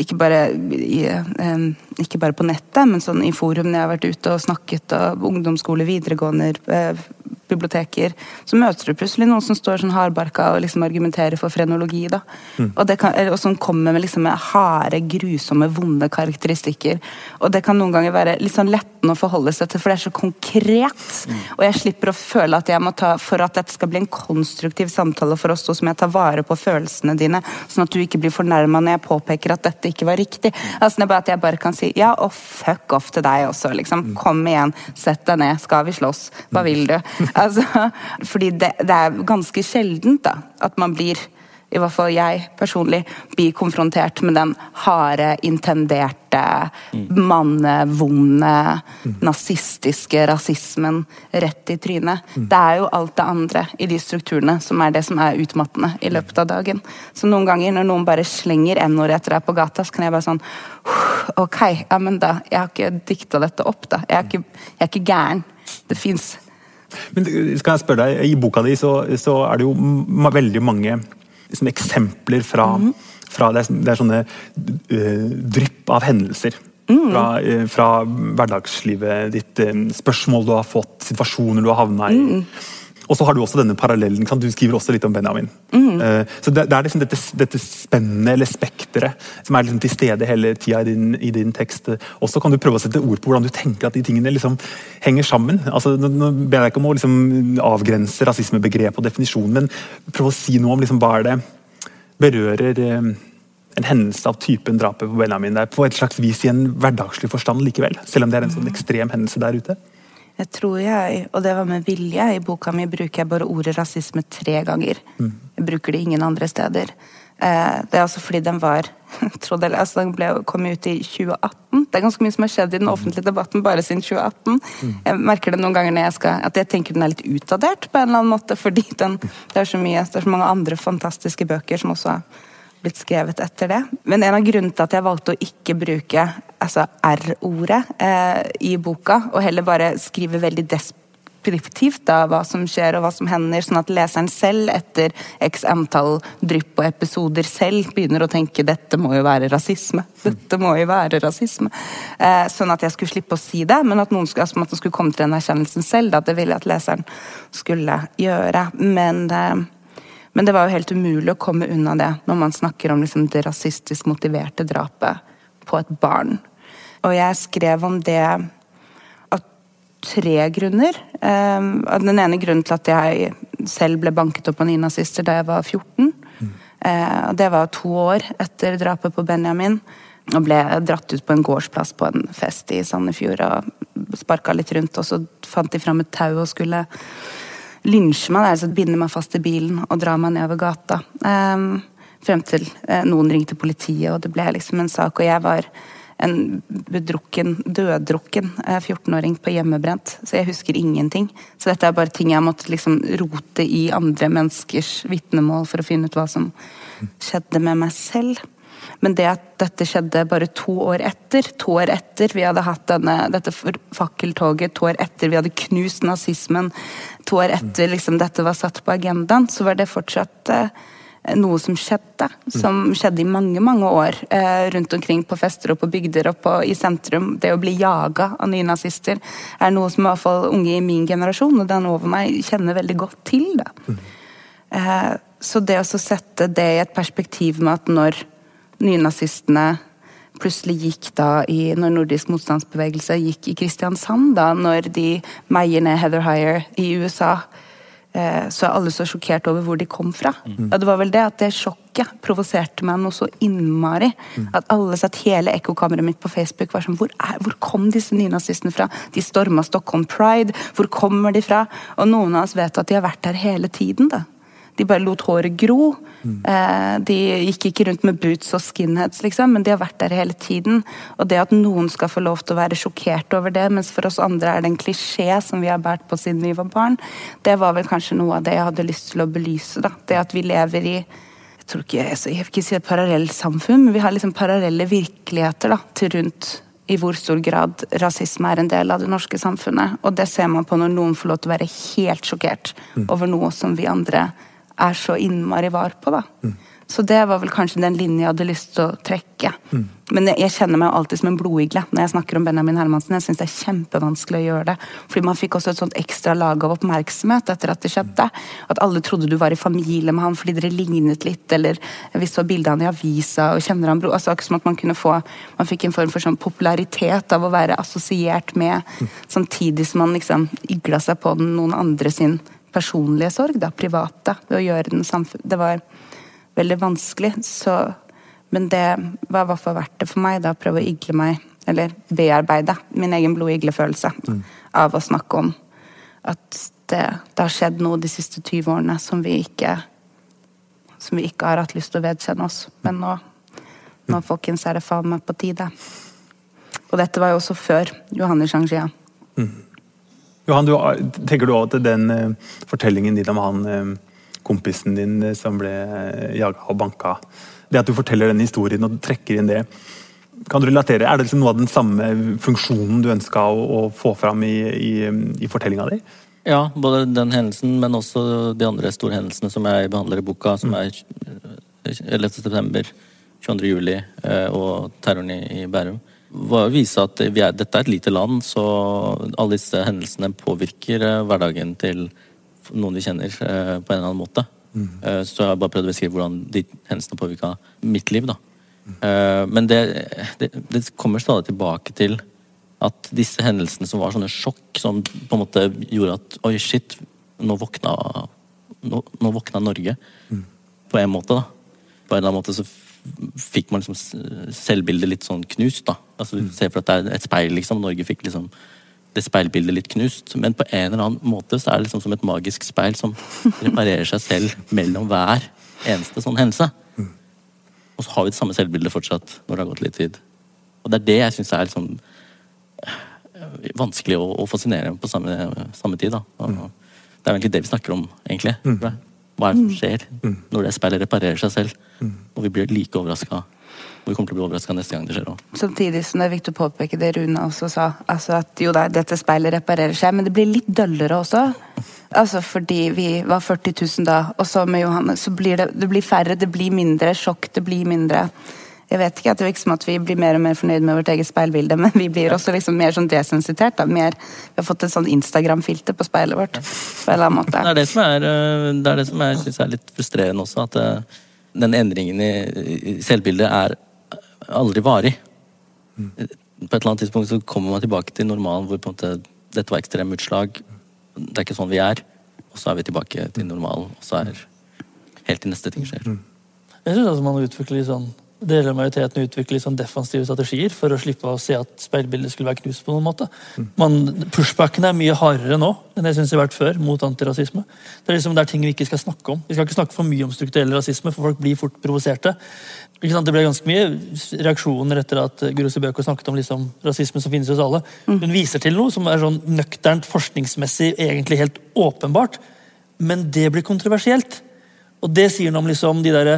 ikke bare, i, um, ikke bare på nettet, men sånn i forum når jeg har vært ute og snakket, og ungdomsskole, videregående, uh, biblioteker, så møter du plutselig noen som står sånn hardbarka og liksom argumenterer for frenologi. da. Mm. Og, kan, og, som kommer med, liksom, harde, grusomme, vonde karakteristikker. Og det kan noen ganger være litt sånn lettende å forholde seg til, for det er så konkret. Mm. Og jeg slipper å føle at jeg må ta, for at dette skal bli en konstruktiv samtale for oss to, så må jeg ta vare på følelsene dine, sånn at du ikke blir fornærma når jeg påpeker at dette ikke var riktig. Altså, det er bare At jeg bare kan si ja, og fuck off til deg også, liksom. Mm. Kom igjen, sett deg ned, skal vi slåss? Hva vil du? Altså, fordi det, det er ganske sjeldent da, at man blir i hvert fall jeg personlig, blir konfrontert med den harde, intenderte, mannevonde, mm. nazistiske rasismen rett i trynet. Mm. Det er jo alt det andre i de strukturene som er det som er utmattende i løpet av dagen. Så noen ganger når noen bare slenger n-ord etter deg på gata, så kan jeg bare sånn Ok, ja, men da Jeg har ikke dikta dette opp, da. Jeg er ikke, jeg er ikke gæren. Det fins men skal jeg spørre deg, I boka di så, så er det jo veldig mange liksom, eksempler fra, mm. fra det, er, det, er, sånne uh, drypp av hendelser. Mm. Fra, uh, fra, hverdagslivet ditt, uh, spørsmål du har fått, situasjoner du har havna i. Og så har du også denne parallellen. Du skriver også litt om Benjamin. Mm. Så det, det, er liksom dette, dette spennet, eller spekteret, som er liksom til stede hele tida i, i, din tekst. Og så kan du prøve å sette ord på hvordan du tenker at de tingene liksom henger sammen. Altså, nå ber jeg ikke om å liksom avgrense rasismebegrep og definisjon, men prøv å si noe om liksom, hva er det berører uh, en hendelse av typen drapet på Benjamin. Det er på et slags vis i en hverdagslig forstand likevel, selv om det er en sånn ekstrem hendelse der ute. Jeg tror jeg, og det var med vilje, i boka mi bruker jeg bare ordet rasisme tre ganger. Mm. Jeg bruker det ingen andre steder. Eh, det er altså fordi den var trodde, altså Den ble, kom ut i 2018. Det er ganske mye som har skjedd i den offentlige debatten bare siden 2018. Mm. Jeg merker det noen ganger når jeg skal, at jeg tenker den er litt utdatert, på en eller annen måte, fordi den, det, er så mye, det er så mange andre fantastiske bøker som også har blitt skrevet etter det. Men en av grunnene til at jeg valgte å ikke bruke altså R-ordet eh, i boka, og heller bare skrive veldig deskriptivt av hva som skjer og hva som hender, sånn at leseren selv etter x antall drypp og episoder selv begynner å tenke dette må jo være rasisme. Dette må jo være rasisme. Eh, sånn at jeg skulle slippe å si det, men at noen skulle, altså, at skulle komme til den erkjennelsen selv. Da, det ville jeg at leseren skulle gjøre. Men eh, men det var jo helt umulig å komme unna det når man snakker om liksom det rasistisk motiverte drapet på et barn. Og jeg skrev om det av tre grunner. Ehm, den ene grunnen til at jeg selv ble banket opp av nynazister da jeg var 14. Mm. Det var to år etter drapet på Benjamin. Og ble dratt ut på en gårdsplass på en fest i Sandefjord og sparka litt rundt. Og så fant de fram et tau og skulle lynsje meg, altså binde meg fast i bilen og dra meg nedover gata. Um, frem til uh, noen ringte politiet, og det ble liksom en sak. Og jeg var en bedrukken, døddrukken 14-åring eh, på hjemmebrent, så jeg husker ingenting. Så dette er bare ting jeg måtte liksom rote i andre menneskers vitnemål for å finne ut hva som skjedde med meg selv. Men det at dette skjedde bare to år etter, to år etter vi hadde hatt denne, dette fakkeltoget, to år etter vi hadde knust nazismen, to år etter liksom, dette var satt på agendaen, så var det fortsatt eh, noe som skjedde. Som skjedde i mange mange år eh, rundt omkring på fester og på bygder og på, i sentrum. Det å bli jaga av nynazister er noe som i hvert fall unge i min generasjon og den over meg kjenner veldig godt til. Da. Eh, så det å sette det i et perspektiv med at når nynazistene plutselig gikk da i Når nordisk motstandsbevegelse gikk i Kristiansand, da når de meier ned Heather Hyer i USA eh, så er alle så sjokkert over hvor de kom fra. Og det var vel det at det sjokket provoserte meg noe så innmari. At alle satt hele ekkokammeret mitt på Facebook var sånn hvor, er, hvor kom disse nynazistene fra? De storma Stockholm Pride. Hvor kommer de fra? Og noen av oss vet at de har vært der hele tiden. da. De bare lot håret gro. Eh, de gikk ikke rundt med boots og skinheads, liksom, men de har vært der hele tiden. Og det at noen skal få lov til å være sjokkert over det, mens for oss andre er det en klisjé som vi har båret på siden vi var barn, det var vel kanskje noe av det jeg hadde lyst til å belyse. da. Det at vi lever i jeg tror ikke, jeg vil ikke si et parallellsamfunn, men vi har liksom parallelle virkeligheter da, til rundt i hvor stor grad rasisme er en del av det norske samfunnet. Og det ser man på når noen får lov til å være helt sjokkert over noe som vi andre er så innmari var på. da. Så det var vel kanskje den linja jeg hadde lyst til å trekke. Men jeg, kjenner meg alltid som en blodigle når jeg snakker om Benjamin Hermansen. Jeg syns det er kjempevanskelig å gjøre det. Fordi man fikk også et sånt ekstra lag av oppmerksomhet etter at det skjedde. At alle trodde du var i familie med han fordi dere lignet litt, eller vi så bildet av han i avisa og kjenner han bro... Altså, akkurat som at man kunne få Man fikk en form for sånn popularitet av å være assosiert med, samtidig som man liksom igla seg på den noen andre sin personlige sorg, da, private, ved å gjøre den samfunn... Det var veldig vanskelig, så Men det var i hvert fall verdt det for meg, da, å prøve å igle meg, eller bearbeide min egen blodiglefølelse av å snakke om at det, det har skjedd noe de siste 20 årene som vi ikke som vi ikke har hatt lyst til å vedkjenne oss. Men nå, nå folkens, er det faen meg på tide. Og dette var jo også før Johanne Shangxia. Johan, du, tenker du også at den eh, fortellingen din om han eh, kompisen din eh, som ble jaga og banka Det at du forteller den historien og trekker inn det, kan du relatere? Er det liksom noe av den samme funksjonen du ønska å, å få fram i, i, i fortellinga di? Ja, både den hendelsen, men også de andre store hendelsene som jeg behandler i boka, som er eh, 11. september, 22. juli og terroren i, i Bærum. Vise at vi er, dette er et lite land, så alle disse hendelsene påvirker eh, hverdagen til noen vi kjenner, eh, på en eller annen måte. Mm. Så jeg har bare prøvd å beskrive hvordan de hendelsene påvirka mitt liv. da. Mm. Men det, det, det kommer stadig tilbake til at disse hendelsene som var sånne sjokk, som på en måte gjorde at oi, shit, nå våkna, nå, nå våkna Norge. På en måte, da. På en eller annen måte så fikk man liksom selvbildet litt sånn knust, da. Altså, Se for at det er et speil, liksom. Norge fikk liksom det speilbildet litt knust. Men på en eller annen måte så er det liksom som et magisk speil som reparerer seg selv mellom hver eneste sånn hendelse. Og så har vi det samme selvbildet fortsatt når det har gått litt tid. Og det er det jeg syns er liksom eh, vanskelig og, og fascinerende på samme, samme tid. Da. Og Det er egentlig det vi snakker om, egentlig. Mm. Hva er det som skjer når det speilet reparerer seg selv? Og vi blir like overraska. Og vi kommer til å bli overraska neste gang det skjer òg. Samtidig som det er viktig å påpeke det Rune også sa, altså at jo da, dette speilet reparerer seg, men det blir litt døllere også. Altså fordi vi var 40 000 da, og så med Johanne, så blir det, det blir færre, det blir mindre sjokk, det blir mindre Jeg vet ikke, at det ikke som at vi blir mer og mer fornøyd med vårt eget speilbilde, men vi blir også liksom mer sånn desensitert. da, mer, Vi har fått et sånn Instagram-filter på speilet vårt. på en eller annen måte. Det er det som er, øh, det er, det som jeg synes er litt frustrerende også, at øh, den endringen i, selvbildet er aldri varig. På et eller annet tidspunkt så kommer man tilbake til normalen hvor på en måte dette var ekstreme utslag. Det er ikke sånn vi er. Og så er vi tilbake til normalen, og så er helt til neste ting skjer. Jeg synes altså man utvikler litt sånn Deler av majoriteten utvikler liksom sånn defensive strategier for å slippe å se at speilbildet skulle være knust på noen måte. Man, pushbackene er mye hardere nå enn jeg synes det har vært før mot antirasisme. Det er liksom det er ting vi ikke skal snakke om. Vi skal ikke snakke for mye om strukturell rasisme, for folk blir fort provoserte. Ikke sant? Det ble ganske mye reaksjoner etter at Guro Bøker snakket om liksom, rasisme som finnes hos alle. Hun viser til noe som er sånn nøkternt, forskningsmessig, egentlig helt åpenbart, men det blir kontroversielt. Og det sier noe om liksom de der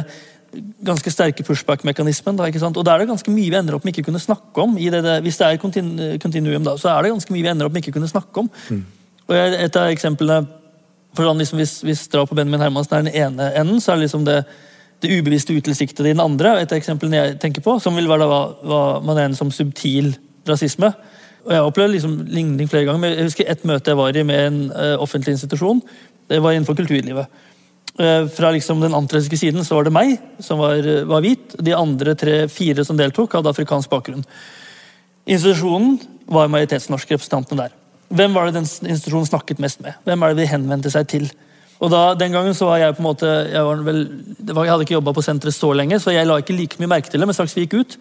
ganske sterke pushback-mekanismen. Og da er det ganske mye vi ender opp med ikke kunne snakke om. i det, det, Hvis det er kontin- kontinuum, da, så er det ganske mye vi ender opp med ikke kunne snakke om. Og Et av eksemplene for sånn liksom Hvis, hvis drap på Benjamin Hermansen er den ene enden, så er det liksom det, det ubevisste utilsiktede i den andre. Et av eksemplene jeg tenker på, som vil være da, hva, hva man regner som subtil rasisme. Og Jeg har opplevd liksom ligning flere ganger, men jeg husker et møte jeg var i med en uh, offentlig institusjon. Det var innenfor kulturlivet. Eh, Fra liksom den antirasistiske siden så var det meg, som var, var hvit. De andre tre-fire som deltok, hadde afrikansk bakgrunn. Institusjonen var majoritetsnorske representantene der. Hvem var det den institusjonen snakket mest med? Hvem er det de henvendte seg til? Og da, Den gangen så var jeg på en måte Jeg, vel, jeg hadde ikke jobba på senteret så lenge, så jeg la ikke like mye merke til det. Men straks vi gikk ut,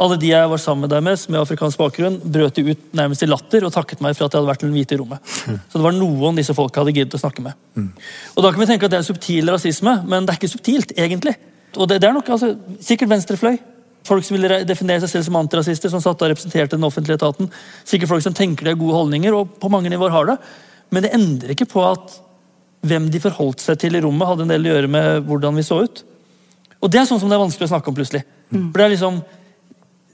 alle de jeg var sammen med der med som er afrikansk bakgrunn, brøt ut nærmest i latter og takket meg for at jeg hadde vært den hvite i rommet. Så det var noen disse folka hadde giddet å snakke med. Og Da kan vi tenke at det er subtil rasisme, men det er ikke subtilt, egentlig. Og det, det er nok altså, sikkert venstrefløy. Folk som ville definere seg selv som antirasister, som satt og representerte den offentlige etaten. Sikkert folk som tenker de har gode holdninger, og på mange nivåer har det. Men det endrer ikke på at hvem de forholdt seg til i rommet, hadde en del å gjøre med hvordan vi så ut. Og det er sånn som det er vanskelig å snakke om plutselig. For det er liksom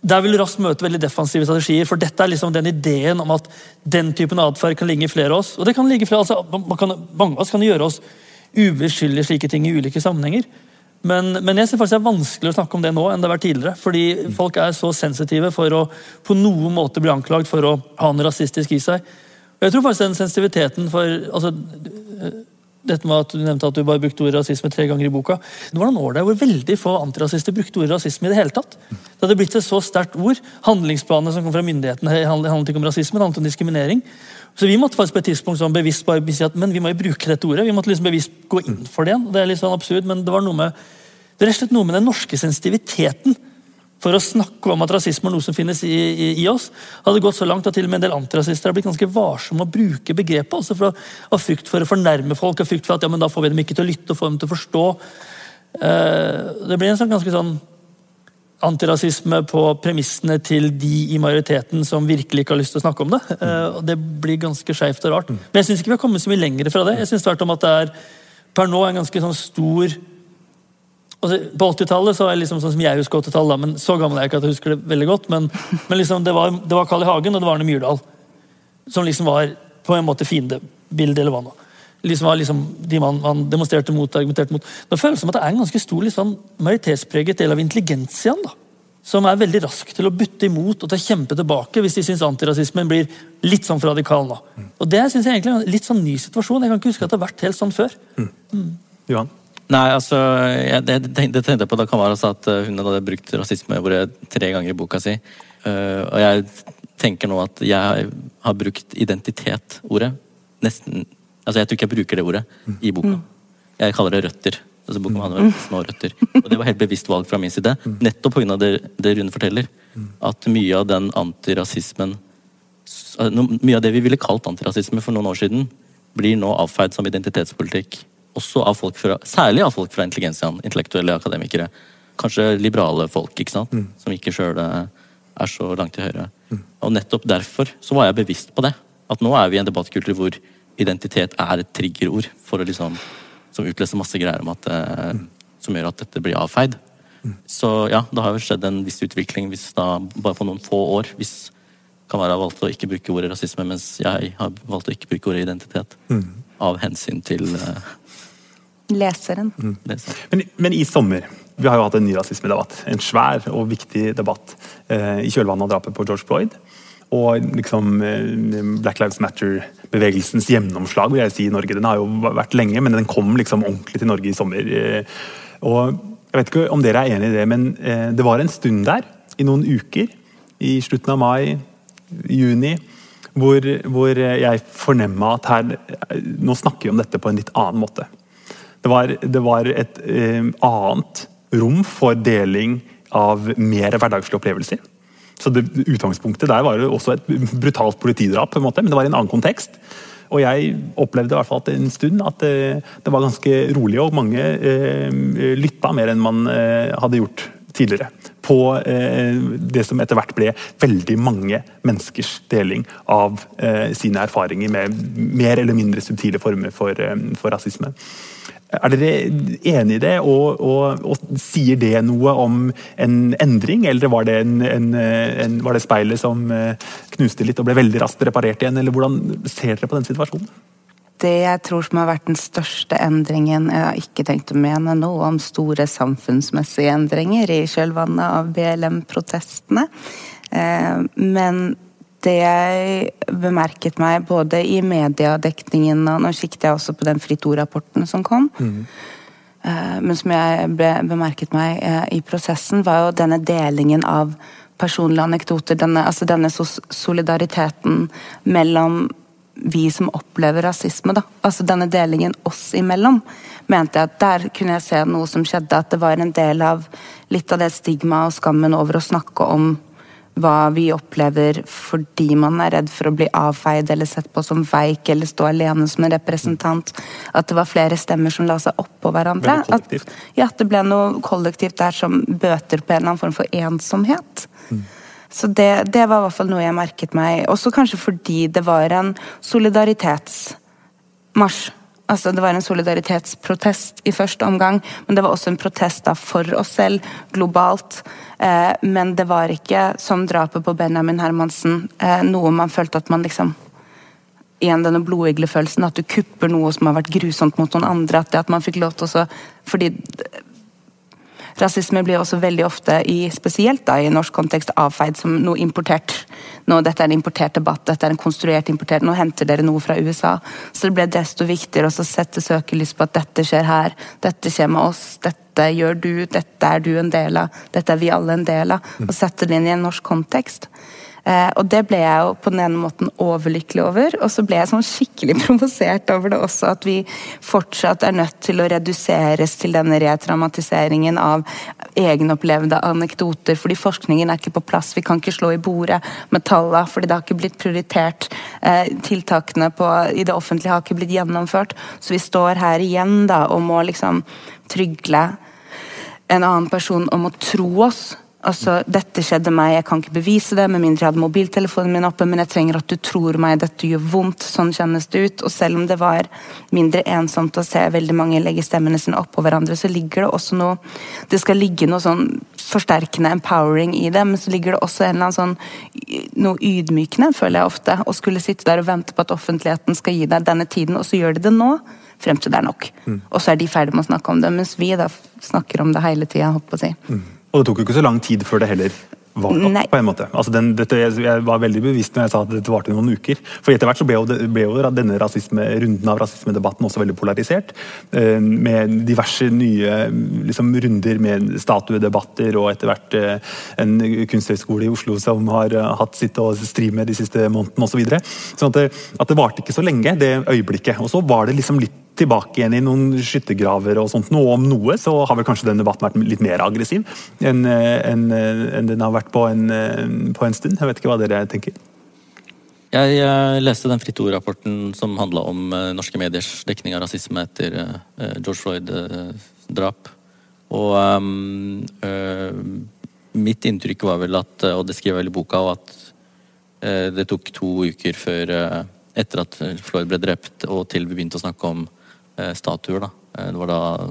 der vil du raskt møte veldig defensive strategier. for Dette er liksom den ideen om at den typen atferd kan ligge i flere av oss. Og det kan ligge i flere, altså, man kan, Mange av oss kan gjøre oss ubeskyldige slike ting i ulike sammenhenger. Men, men jeg synes faktisk det er vanskelig å snakke om det nå enn det har vært tidligere. Fordi folk er så sensitive for å på noen måte bli anklagd for å ha noe rasistisk i seg. Og jeg tror faktisk den sensitiviteten for altså, dette med at Du nevnte at du bare brukte ordet rasisme tre ganger i boka. Det var noen år der hvor veldig få antirasister brukte ordet rasisme. i Det hele tatt. Det hadde blitt et så sterkt ord. Handlingsplanene som kom fra myndighetene handlet ikke om rasisme, det handlet om diskriminering. Så vi måtte faktisk på et tidspunkt sånn bevisst bare si at men vi må jo bruke dette ordet. Vi måtte liksom bevisst gå inn for det igjen. Det er litt sånn absurd, men det var noe med det er noe med den norske sensitiviteten for å snakke om at rasisme er noe som finnes i, i, i oss, hadde gått så langt at til og med en del antirasister har blitt ganske varsomme å bruke begrepet. Også for å, Av frykt for å fornærme folk, av frykt for at ja, men da får vi dem ikke til å lytte og få dem til å forstå. Uh, det blir en sånn ganske sånn antirasisme på premissene til de i majoriteten som virkelig ikke har lyst til å snakke om det. Uh, og Det blir ganske skeivt og rart. Men jeg syns ikke vi har kommet så mye lenger fra det. Jeg synes tvert om at det er per nå en ganske sånn stor Altså, på 80-tallet så er liksom sånn som jeg husker 80-tallet, men så gammel er jeg ikke at jeg husker det veldig godt. Men, men liksom, det, var, det var Carl I. Hagen og det var Arne Myrdal som liksom var på en måte fiendebildet, eller hva nå. Liksom var liksom de man, man demonstrerte mot argumenterte mot. Nå føles det som at det er en ganske stor liksom, majoritetspreget del av intelligensiaen. da, Som er veldig rask til å butte imot og å kjempe tilbake hvis de syns antirasismen blir litt sånn for radikal nå. Og Det synes jeg egentlig er en litt sånn ny situasjon. Jeg kan ikke huske at det har vært helt sånn før. Mm. Mm. Johan? Nei, altså, jeg, det, det, tenkte jeg på da Kamara sa at eh, hun hadde brukt rasismeordet tre ganger i boka si. Uh, og jeg tenker nå at jeg har brukt identitet-ordet nesten Altså, jeg tror ikke jeg bruker det ordet i boka. Jeg kaller det røtter. Altså, boka handler om små røtter. Og det var helt bevisst valg fra min side. Nettopp pga. Det, det Rune forteller. At mye av den antirasismen Mye av det vi ville kalt antirasisme for noen år siden, blir nå avfeid som identitetspolitikk også av folk fra, særlig av folk fra intelligensiaen, intellektuelle akademikere. Kanskje liberale folk, ikke sant? Mm. som ikke sjøl er så langt til høyre. Mm. Og nettopp derfor så var jeg bevisst på det. At nå er vi i en debattkultur hvor identitet er et triggerord for å liksom, som utløser masse greier om at, eh, mm. som gjør at dette blir avfeid. Mm. Så ja, det har jo skjedd en viss utvikling hvis da, bare på noen få år. hvis være valgt å ikke bruke ordet rasisme, mens jeg har valgt å ikke bruke ordet identitet. Mm. Av hensyn til uh, Leseren. Mm. Men, men, i sommer Vi har jo hatt en ny rasismedebatt. En svær og viktig debatt eh, i kjølvannet av drapet på George Floyd. Og liksom eh, Black Lives Matter-bevegelsens gjennomslag vil jeg si i Norge. Den har jo vært lenge, men den kom liksom ordentlig til Norge i sommer. Eh, og jeg vet ikke om dere er enig i det, men eh, det var en stund der, i noen uker, i slutten av mai, juni, hvor, hvor jeg fornemma at her, nå snakker vi om dette på en litt annen måte. Det var, det var et eh, annet rom for deling av mer hverdagslige opplevelser. Så det, Utgangspunktet der var jo også et brutalt politidrap, på en måte, men det var i en annen kontekst. Og jeg opplevde i hvert fall en stund at det, det var ganske rolig, og mange eh, lytta mer enn man eh, hadde gjort tidligere. På eh, det som etter hvert ble veldig mange menneskers deling av eh, sine erfaringer med mer eller mindre subtile former for, eh, for rasisme. Er dere enig i det, og, og, og, sier det noe om en endring, eller var det, en, en, en, var det speilet som eh, knuste litt og ble veldig raskt reparert igjen, eller hvordan ser dere på den situasjonen? Det jeg tror som har vært den største endringen Jeg har ikke tenkt å mene noe om store samfunnsmessige endringer i kjølvannet av BLM-protestene, eh, men det jeg bemerket meg både i mediedekningen og Nå kikket jeg også på den Fritt Ord-rapporten som kom. Mm. Men som jeg ble, bemerket meg eh, i prosessen, var jo denne delingen av personlige anekdoter. Denne, altså denne solidariteten mellom vi som opplever rasisme, da. Altså denne delingen oss imellom. Mente jeg at der kunne jeg se noe som skjedde, at det var en del av litt av det stigmaet og skammen over å snakke om hva vi opplever fordi man er redd for å bli avfeid eller sett på som veik eller stå alene som en representant. At det var flere stemmer som la seg oppå hverandre. At, ja, at det ble noe kollektivt der som bøter på en eller annen form for ensomhet. Mm. Så det, det, var i hvert fall noe jeg merket meg. Også kanskje fordi det var en solidaritetsmarsj. Altså, det var en solidaritetsprotest i første omgang, men det var også en protest da, for oss selv, globalt. Eh, men det var ikke, som drapet på Benjamin Hermansen, eh, noe man følte at man liksom igjen denne blodiglefølelsen, at du kupper noe som har vært grusomt mot noen andre. At, det, at man fikk lov til å Fordi Rasisme blir også veldig ofte, i, spesielt da, i norsk kontekst, avfeid som noe importert. Nå, dette er en importert debatt, dette er en konstruert importert, nå henter dere noe fra USA. Så det ble desto viktigere å sette søkelys på at dette skjer her, dette skjer med oss, dette gjør du, dette er du en del av, dette er vi alle en del av. Og sette det inn i en norsk kontekst. Eh, og det ble jeg jo på den ene måten overlykkelig over, og så ble jeg sånn skikkelig provosert over det også, at vi fortsatt er nødt til å reduseres til denne retraumatiseringen av egenopplevde anekdoter, fordi forskningen er ikke på plass. Vi kan ikke slå i bordet med tallene, fordi det har ikke blitt prioritert. Eh, tiltakene på, i det offentlige har ikke blitt gjennomført. Så vi står her igjen da og må liksom trygle en annen person om å tro oss Altså, dette skjedde meg, jeg kan ikke bevise det med mindre jeg hadde mobiltelefonen min oppe, men jeg trenger at du tror meg, dette gjør vondt, sånn kjennes det ut. Og selv om det var mindre ensomt å se veldig mange legge stemmene sine oppå hverandre, så ligger det også noe Det skal ligge noe sånn forsterkende, empowering i det, men så ligger det også en eller annen sånn noe ydmykende, føler jeg ofte. Å skulle sitte der og vente på at offentligheten skal gi deg denne tiden, og så gjør de det nå frem til det er nok. Mm. Og så er de ferdig med å snakke om det, mens vi da snakker om det hele tida, si. Mm. Og det tok jo ikke så lang tid før det heller var nok, på en måte. Altså den, dette, jeg var veldig bevisst når jeg sa at dette varte noen uker. For etter hvert så ble jo, ble jo denne rasisme, runden av rasismedebatten også veldig polarisert. Eh, med diverse nye liksom, runder med statuedebatter og etter hvert eh, en kunsthøgskole i Oslo som har eh, hatt sitt å stri med de siste månedene osv. Så videre. sånn at det, at det varte ikke så lenge, det øyeblikket. Og så var det liksom litt tilbake igjen i noen skyttergraver og sånt. Noe om noe så har vel kanskje den debatten vært litt mer aggressiv enn en, en den har vært på en, på en, stund. Jeg vet ikke hva dere tenker? Jeg uh, leste den Fritt Ord-rapporten som handla om uh, norske mediers dekning av rasisme etter uh, George Floyd-drap. Og um, mitt inntrykk var vel at, og det skriver jeg vel i boka, at det tok to uker før etter at Floyd ble drept, og til vi begynte å snakke om Eh, statuer. da. Eh, det var da eh,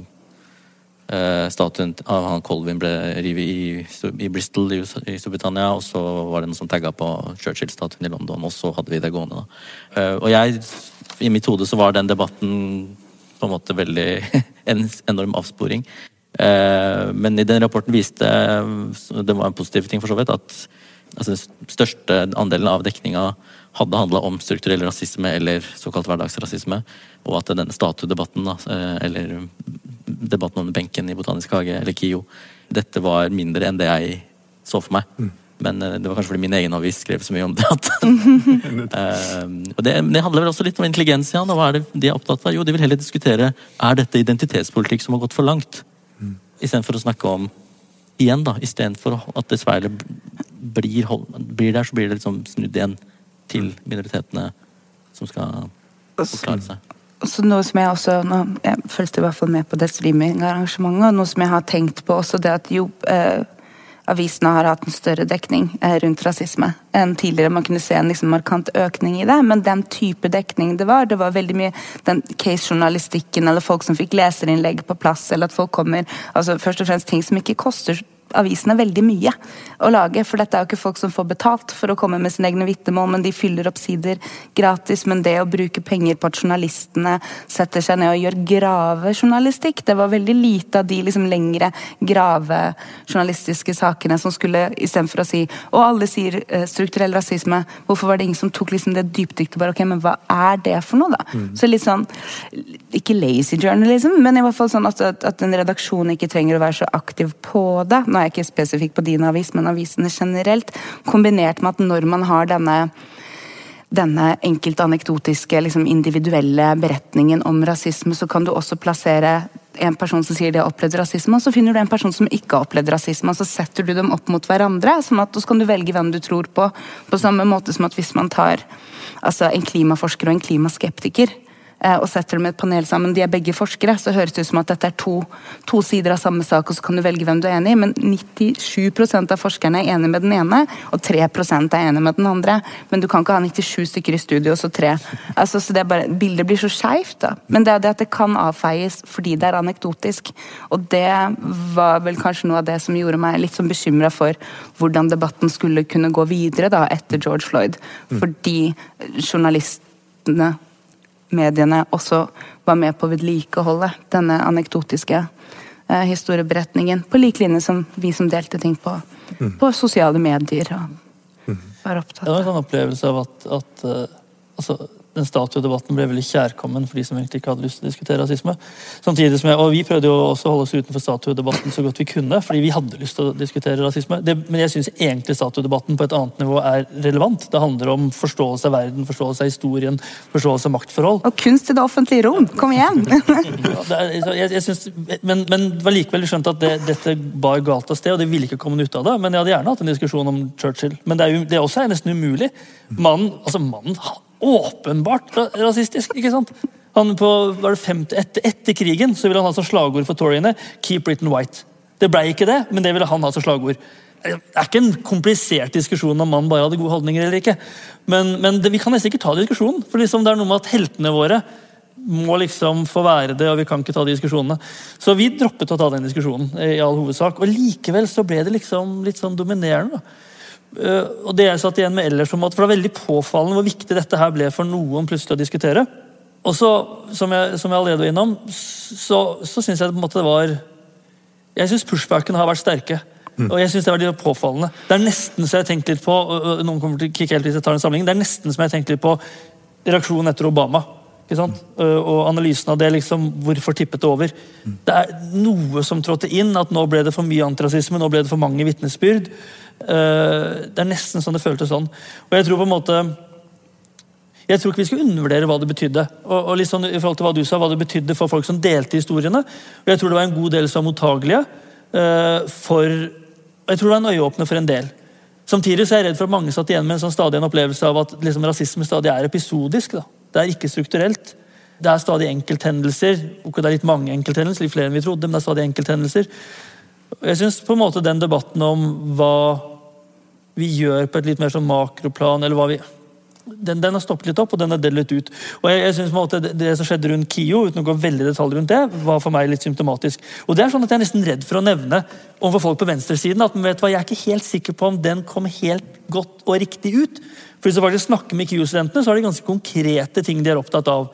statuen av han Colvin ble revet i, i, Bristol i, i, Storbritannia, og så var det noen som tagga på Churchill-statuen i London, og så hadde vi det gående. da. Og jeg, i mitt hode så var den debatten på en måte veldig en enorm avsporing. Men i den rapporten viste det var en positiv ting for så vidt, at altså, den største andelen av dekninga hadde handla om strukturell rasisme eller såkalt hverdagsrasisme, og at denne statuedebatten, eh, eller debatten om benken i Botanisk hage eller KIO, dette var mindre enn det jeg så for meg. Mm. Men eh, det var kanskje fordi min egen avis skrev så mye om det. Uh, og det, det, handler vel også litt om intelligens. Ja. Hva er det de er opptatt av? Jo, de vil heller diskutere er dette identitetspolitikk som har gått for langt. Mm. Istedenfor å snakke om igjen, da, istedenfor at det speilet blir, blir, der, så blir det liksom snudd igjen til minoritetene som skal forklare seg. Så noe som Jeg også, nå, jeg fulgte i hvert fall med på det streamingarrangementet, og noe som jeg har tenkt på også, det at jo, eh, avisene har hatt en større dekning eh, rundt rasisme enn tidligere. Man kunne se en liksom, markant økning i det, men den type dekning det var, det var veldig mye den case-journalistikken eller folk som fikk leserinnlegg på plass, eller at folk kommer altså Først og fremst ting som ikke koster avisene veldig mye å lage. For dette er jo ikke folk som får betalt for å komme med sine egne vitnemål, men de fyller opp sider gratis. Men det å bruke penger på at journalistene setter seg ned og gjør gravejournalistikk, det var veldig lite av de liksom lengre gravejournalistiske sakene som skulle istedenfor å si Og alle sier uh, strukturell rasisme, hvorfor var det ingen som tok liksom det dypdyktige Bare, ok, men hva er det for noe, da? Mm. Så litt sånn Ikke lazy journalism, men i hvert fall sånn at, at en redaksjon ikke trenger å være så aktiv på det. Nå er jeg ikke spesifikk på din avis, men avisene generelt. Kombinert med at når man har denne denne enkelte anekdotiske, liksom individuelle beretningen om rasisme, så kan du også plassere en person som sier de har opplevd rasisme, og så finner du en person som ikke har opplevd rasisme, og så setter du dem opp mot hverandre. sånn at Så kan du velge hvem du tror på. På samme måte som at hvis man tar altså en klimaforsker og en klimaskeptiker, og setter dem i et panel sammen, de er begge forskere, så høres det ut som at dette er to, to sider av samme sak, og så kan du velge hvem du er enig i. Men 97% av forskerne er enig med den ene, og 3% er enig med den andre. Men du kan ikke ha 97 stykker i studio, og så tre. Altså, så det bare, Bildet blir så skeivt. Men det er det at det kan avfeies fordi det er anekdotisk. Og det var vel kanskje noe av det som gjorde meg litt sånn bekymra for hvordan debatten skulle kunne gå videre da, etter George Floyd. Fordi journalistene mediene også var med på å vedlikeholde denne anekdotiske eh, historieberetningen. På lik linje som vi som delte ting på, mm. på sosiale medier. og mm. var opptatt av. Det var en sånn opplevelse av at, at uh, altså, den statuedebatten ble veldig kjærkommen for de som egentlig ikke hadde lyst til å diskutere rasisme. Samtidig som jeg, og Vi prøvde jo også å holde oss utenfor statuedebatten så godt vi kunne, fordi vi hadde lyst til å diskutere rasisme. Det, men jeg syns egentlig statuedebatten på et annet nivå er relevant. Det handler om forståelse av verden, forståelse av historien, forståelse av maktforhold. Og kunst i det offentlige rom! Kom igjen! ja, er, jeg, jeg synes, men, men det var likevel skjønt at det, dette bar galt av sted, og det ville ikke komme ut av det. Men jeg hadde gjerne hatt en diskusjon om Churchill. Men det er, jo, det er også nesten umulig. Mannen, altså mannen åpenbart rasistisk. ikke sant? Han på, var det femte, etter, etter, krigen så ville han ha som slagord for toryene 'Keep Britain White'. Det ble ikke det, men det ville han ha som slagord. Det er ikke en komplisert diskusjon om mannen bare hadde gode holdninger eller ikke. Men, men det, vi kan nesten ikke ta diskusjonen. For liksom det er noe med at heltene våre må liksom få være det, og vi kan ikke ta de diskusjonene. Så vi droppet å ta den diskusjonen i all hovedsak. Og likevel så ble det liksom litt sånn dominerende. da. Eh, og det jeg satt igjen med ellers, for det var veldig påfallende hvor viktig dette her ble for noen plutselig å diskutere. Og så, som jeg, som jeg allerede var innom, så, så syns jeg på en måte det var Jeg syns pushbackene har vært sterke. Mm. Og jeg synes Det var litt påfallende. Det er nesten så jeg tenkte litt på noen kommer til kikke helt hvis jeg tar en samling, det er nesten som jeg tenkte litt på reaksjonen etter Obama. Mm. Og analysen av det. liksom, Hvorfor tippet det over? Mm. Det er noe som trådte inn, at nå ble det for mye antirasisme, nå ble det for mange vitnesbyrd. Eh, det er nesten sånn det føltes sånn. Og jeg tror på en måte jeg tror ikke vi skal undervurdere hva det betydde. Og, og litt sånn i forhold til hva du sa, hva det betydde for folk som delte historiene. Og jeg tror det var en god del som var mottagelige uh, for Jeg tror det var en øyeåpner for en del. Samtidig så er jeg redd for at mange satt igjen med en sånn stadig en opplevelse av at liksom, rasisme stadig er episodisk. Da. Det er ikke strukturelt. Det er stadig enkelthendelser. Det er litt mange enkelthendelser, litt flere enn vi trodde, men det er stadig enkelthendelser. Jeg syns på en måte den debatten om hva vi gjør på et litt mer sånn makroplan, eller hva vi den, den, har stoppet litt opp, og den har delt litt ut. Og jeg, jeg synes på en måte det, det, som skjedde rundt KIO, uten å gå veldig detalj rundt det, var for meg litt symptomatisk. Og det er sånn at Jeg er nesten redd for å nevne overfor folk på venstresiden at vet hva, jeg er ikke helt sikker på om den kom helt godt og riktig ut. For Hvis du faktisk snakker med KIO-studentene, så er det ganske konkrete ting de er opptatt av.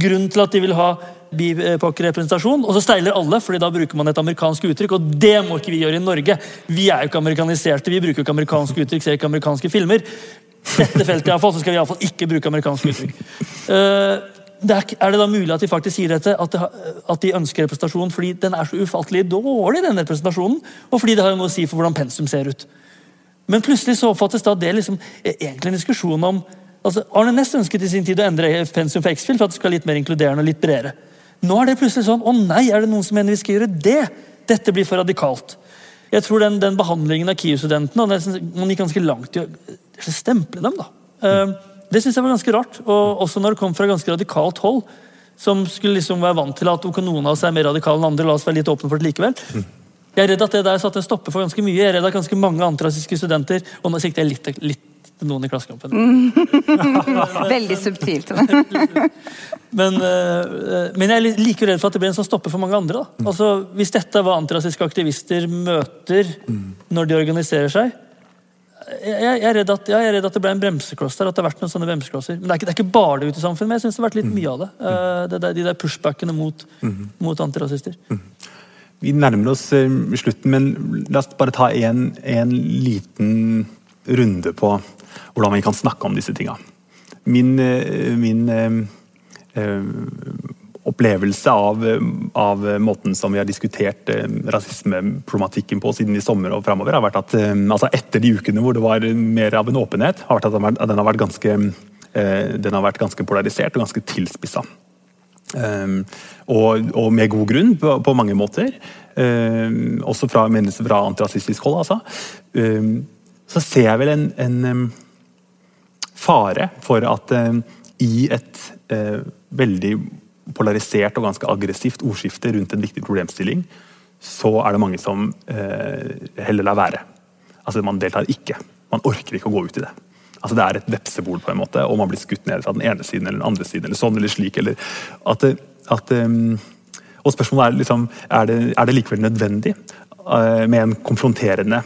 Grunnen til at de vil ha BIPOC-representasjon, og så steiler alle, fordi da bruker man et amerikansk uttrykk. Og det må ikke vi gjøre i Norge! Vi er jo ikke amerikaniserte, vi bruker ikke amerikanske uttrykk, ser ikke amerikanske filmer. Dette feltet fall, så skal vi iallfall ikke bruke amerikanske uttrykk. Det er, det da mulig at de faktisk sier dette, at de, at de, ønsker representasjon fordi den er så ufattelig dårlig, den representasjonen, og fordi det har noe å si for hvordan pensum ser ut? Men plutselig så oppfattes da det liksom, egentlig en diskusjon om altså Arne Næss ønsket i sin tid å endre pensum for X-Fill for at det skal være litt mer inkluderende og litt bredere. Nå er det plutselig sånn Å nei, er det noen som mener vi skal gjøre det? Dette blir for radikalt. Jeg tror den, den behandlingen av KIO-studentene Man gikk ganske langt i å stemple dem. da. Uh, det syns jeg var ganske rart. Og også når det kom fra ganske radikalt hold. Som skulle liksom være vant til at noen av oss er mer radikale enn andre. la oss være litt åpne for det likevel. Jeg er redd at det der satte en stopper for ganske mye. Jeg er redd at ganske mange antirasistiske studenter og nå sikter jeg litt, litt noen i Klassekampen. Veldig subtilt. men, uh, men, jeg er like redd for at det blir en sånn stopper for mange andre. Mm. Altså, hvis dette var antirasistiske aktivister møter mm. når de organiserer seg jeg, jeg, er redd at, ja, jeg er redd at det ble en bremsekloss der. at det har vært noen sånne bremseklosser. Men det er, ikke, det er ikke bare det ute i samfunnet, men jeg synes det har vært litt mye av det. Uh, det der, de der pushbackene mot, mm. mot antirasister. Mm. Vi nærmer oss uh, slutten, men la oss bare ta en, en liten runde på hvordan vi kan snakke om disse tinga. Min, eh, min eh, eh, opplevelse av, av, måten som vi har diskutert eh, rasismeproblematikken på siden i sommer og fremover, har vært at eh, altså etter de ukene hvor det var mer av en åpenhet, har vært at den har vært ganske den har vært ganske polarisert og ganske tilspissa. Um, og, og, med god grunn, på, på mange måter. Um, også fra, mennesker fra antirasistisk hold, altså. Um, så ser jeg vel en, en fare for at i et uh, veldig polarisert og ganske aggressivt ordskifte rundt en viktig problemstilling, så er det mange som uh, heller lar være. Altså, man deltar ikke. Man orker ikke å gå ut i det. Altså Det er et vepsebol, på en måte, og man blir skutt ned fra den ene siden eller den andre siden. eller sånn eller slik, eller at, at Og spørsmålet er liksom, er det, er det likevel nødvendig med en konfronterende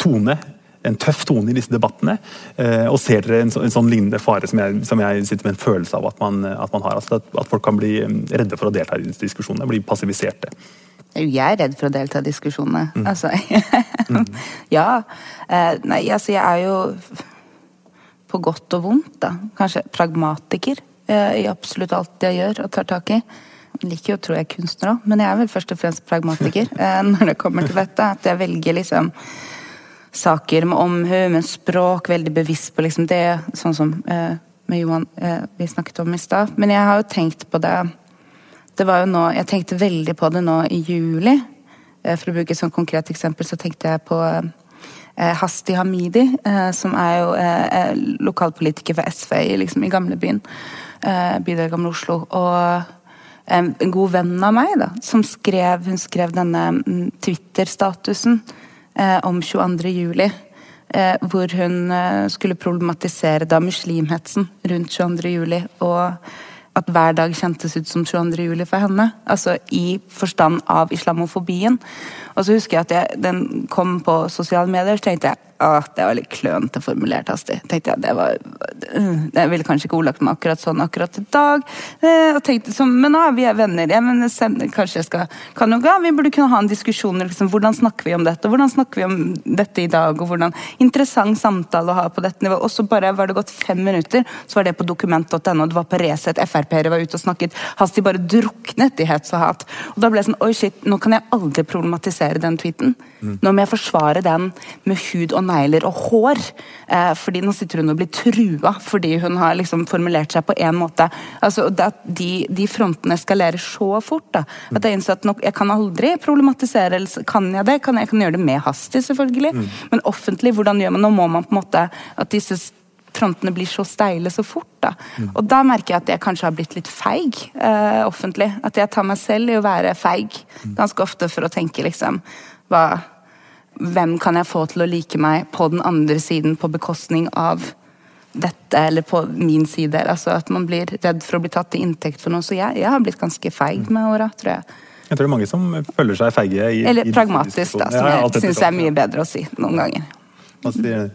tone en tøff tone i disse debattene. Uh, og ser dere en, så, en, sånn lignende fare som jeg, som jeg, sitter med en følelse av at man, at man har? Altså at, at, folk kan bli redde for å delta i disse diskusjonene, bli passiviserte. Jeg er redd for å delta i diskusjonene. Mm. Altså mm. Ja. Eh, nei, altså jeg er jo på godt og vondt, da. Kanskje pragmatiker eh, i absolutt alt jeg gjør og tar tak i. Jeg liker jo å tro jeg er kunstner òg, men jeg er vel først og fremst pragmatiker eh, når det kommer til dette. At jeg velger liksom saker med omhu, med språk, veldig bevisst på liksom det, sånn som med Johan vi snakket om i stad. Men jeg har jo tenkt på det det var jo nå Jeg tenkte veldig på det nå i juli. Eh, for å bruke et sånn konkret eksempel, så tenkte jeg på eh, Hasti Hamidi, eh, som er jo eh, lokalpolitiker for SV liksom, i gamlebyen. Eh, bydel Gamle Oslo. Og en god venn av meg, da, som skrev Hun skrev denne mm, Twitter-statusen eh, om 22. juli. hvor hun skulle problematisere da muslimhetsen rundt 22. juli. Og at hver dag kjentes ut som 22. juli for henne. Altså i forstand av islamofobien. Og så husker jeg at jeg, den kom på sosiale medier, så tenkte jeg at det var litt klønete formulert, Asti. Tenkte jeg, det var, Jeg ville kanskje ikke ordlagt meg akkurat sånn akkurat i dag. Eh, og tenkte sånn, Men nå er vi venner. Ja, men sender, kanskje jeg skal kan noe, ja, Vi burde kunne ha en diskusjon. Liksom, hvordan snakker vi om dette? Hvordan snakker vi om dette i dag? og hvordan, Interessant samtale å ha på dette nivået. Og så bare var det gått fem minutter, så var det på dokument.no. Det var på Resett. Frp-ere var ute og snakket. Hastig bare druknet i hets og hat. Og da ble jeg sånn Oi, shit, nå kan jeg aldri problematisere den tweeten. Mm. Nå må jeg forsvare den med hud og negler og hår. Eh, fordi nå sitter hun og blir trua fordi hun har liksom formulert seg på én måte. Altså, de, de, frontene eskalerer så fort da, at jeg innså at nok, jeg kan aldri problematisere. eller Kan jeg det? Kan jeg, jeg kan gjøre det med hastig, selvfølgelig. Mm. Men offentlig, hvordan gjør man Nå må man på en måte at disse frontene blir så steile så fort. da. Og da merker jeg at jeg kanskje har blitt litt feig eh, offentlig. At jeg tar meg selv i å være feig ganske ofte for å tenke liksom hva hvem kan jeg få til å like meg på den andre siden på bekostning av dette, eller på min side. Altså At man blir redd for å bli tatt til inntekt for noe. Så jeg, jeg har blitt ganske feig med åra, tror jeg. Jeg tror det er mange som føler seg feige. I, eller i pragmatisk, da, som ja, jeg syns er mye bedre å si noen ganger. Hva sier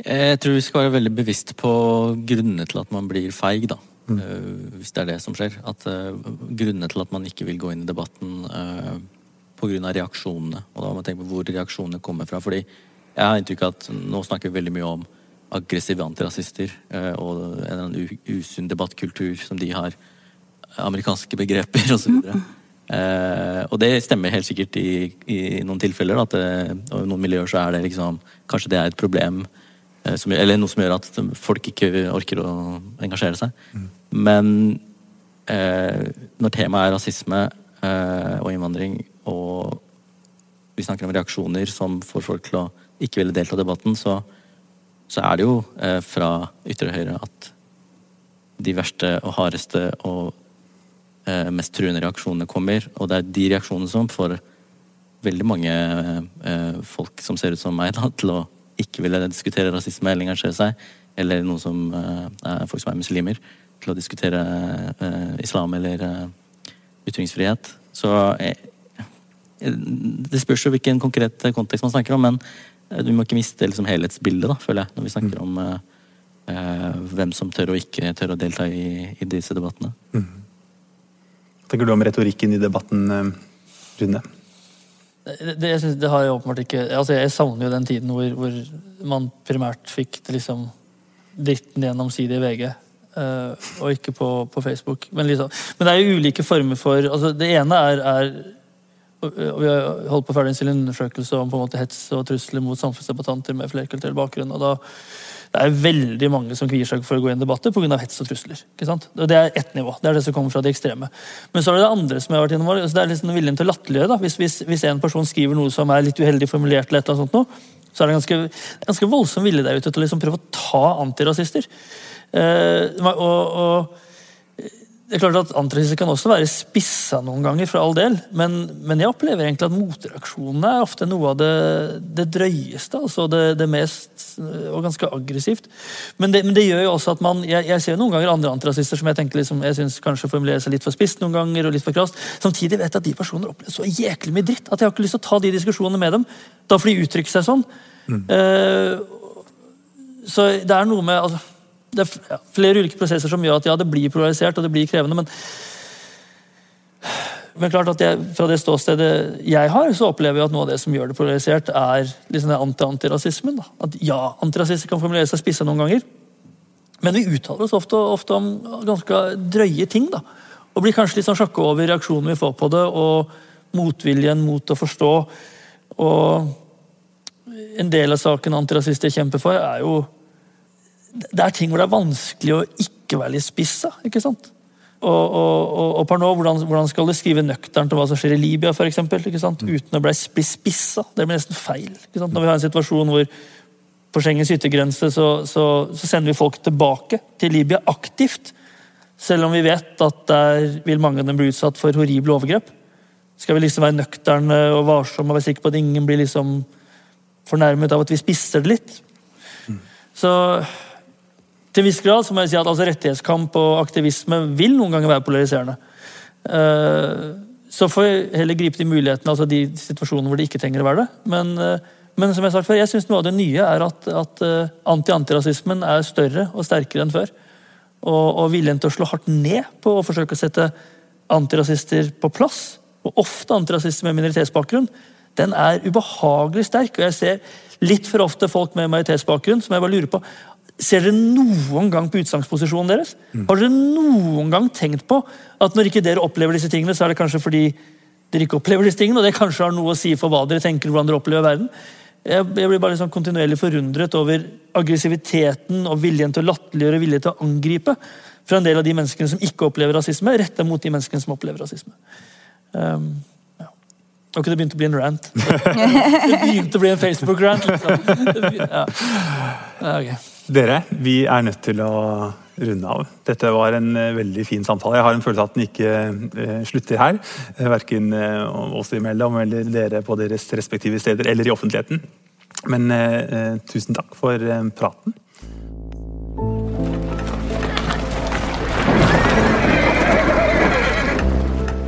Jeg tror vi skal være veldig bevisst på grunnene til at man blir feig, da. Mm. Uh, hvis det er det som skjer. At uh, Grunnene til at man ikke vil gå inn i debatten uh, pga. reaksjonene. Og da må man tenke på hvor reaksjonene kommer fra. fordi jeg har inntrykk av at nå snakker vi veldig mye om aggressive antirasister eh, og en usunn debattkultur som de har. Amerikanske begreper osv. Eh, og det stemmer helt sikkert i, i noen tilfeller. At det, og i noen miljøer så er det liksom Kanskje det er et problem. Eh, som, eller noe som gjør at folk ikke orker å engasjere seg. Mm. Men eh, når temaet er rasisme eh, og innvandring, og vi snakker om reaksjoner som får folk til å ikke ville delta i debatten, så, så er det jo fra ytre høyre at de verste og hardeste og mest truende reaksjonene kommer. Og det er de reaksjonene som får veldig mange folk som ser ut som meg, da, til å ikke ville diskutere rasisme eller engasjere seg. Eller noen som eh, er folk som er muslimer, til å diskutere eh, islam eller eh, ytringsfrihet. Så det spørs jo hvilken konkret kontekst man snakker om, men du må ikke miste liksom helhetsbildet, da, føler jeg, når vi snakker mm. om hvem som tør og ikke tør å delta i, i disse debattene. Mm. Hva tenker du om retorikken i debatten, Rune? Det, jeg, det har jeg åpenbart ikke altså Jeg savner jo den tiden hvor, hvor man primært fikk liksom dritten gjennom side i VG. Uh, og ikke på, på Facebook. Men, liksom, men, det er jo ulike former for altså Det ene er, er og vi har holdt på å ferdigstille en undersøkelse om på en måte hets og trusler mot samfunnsdebattanter med flerkulturell bakgrunn. og da det er veldig mange som kvier seg for å gå i debatt pga. hets og trusler. ikke sant? Det er ett nivå. Det er det som kommer fra det ekstreme. Men så er det det andre som jeg har vært innom. Det er liksom viljen til å latterliggjøre. Hvis, hvis, hvis, en person skriver noe som er litt uheldig formulert, eller et eller annet sånt noe, så er det ganske, ganske voldsom vilje der ute til å liksom prøve å ta antirasister. Eh, og, og det er klart at Antirasister kan også være spissa noen ganger, for all del, men, men jeg opplever egentlig at motreaksjonene er ofte noe av det, det drøyeste. altså det, det, mest Og ganske aggressivt. Men det, men det, gjør jo også at man Jeg, jeg ser noen ganger andre antirasister som jeg tenker liksom, jeg synes kanskje formulerer seg litt for spisst noen ganger, og litt for krast. Samtidig vet jeg at de personene opplever så jæklig mye dritt at jeg har ikke lyst til å ta de diskusjonene med dem. Da får de uttrykke seg sånn. Mm. Uh, så det er noe med altså, det er flere ulike prosesser som gjør at ja, det blir polarisert og det blir krevende. Men, men klart at jeg, fra det ståstedet jeg har, så opplever jeg at noe av det som gjør det polarisert, er liksom anti-antirasismen. At ja, antirasister kan formulere seg spissa noen ganger, men vi uttaler oss ofte, ofte, om ganske drøye ting. da. Og blir kanskje litt sånn sjokka over reaksjonen vi får på det, og motviljen mot å forstå. Og en del av saken antirasister kjemper for, er jo det er ting hvor det er vanskelig å ikke være litt spissa. ikke sant? Og, og, og Parnot, hvordan, hvordan, skal du skrive nøkternt om hva som skjer i Libya, for eksempel, ikke sant? Mm. uten å bli spissa? Det blir nesten feil. ikke sant? Når vi har en situasjon hvor på Schengens yttergrense så, så, så, sender vi folk tilbake til Libya aktivt. Selv om vi vet at der vil mange av dem bli utsatt for horrible overgrep. Skal vi liksom være nøkterne og varsomme og være sikre på at ingen blir liksom fornærmet av at vi spisser det litt? Mm. Så til viss grad så må jeg si at altså, rettighetskamp og aktivisme vil noen ganger være polariserende. Uh, så får jeg heller gripe de mulighetene, altså de situasjonene hvor det ikke trenger å være det. Men, uh, men som jeg har sagt før, jeg syns noe av det nye er at, at uh, anti-antirasismen er større og sterkere enn før. Og, og, viljen til å slå hardt ned på å forsøke å sette antirasister på plass, og ofte antirasister med minoritetsbakgrunn, den er ubehagelig sterk. Og jeg ser litt for ofte folk med majoritetsbakgrunn som jeg bare lurer på Ser dere noen gang på utgangsposisjonen deres? Mm. Har dere noen gang tenkt på at når ikke dere opplever disse tingene, så er det kanskje fordi dere ikke opplever disse tingene, og det kanskje har noe å si for hva dere tenker hvordan dere opplever verden? Jeg, jeg blir bare liksom kontinuerlig forundret over aggressiviteten og viljen til å latterliggjøre og vilje til å angripe fra en del av de menneskene som ikke opplever rasisme, retta mot de menneskene som opplever rasisme. Um, ja. Ok, det begynte å bli en rant. Det begynte å bli en Facebook-rant. liksom. Ja. Okay. Dere, vi er nødt til å runde av. Dette var en uh, veldig fin samtale. Jeg har en følelse av at den ikke uh, slutter her. Uh, verken oss imellom eller dere på deres respektive steder eller i offentligheten. Men tusen takk for praten.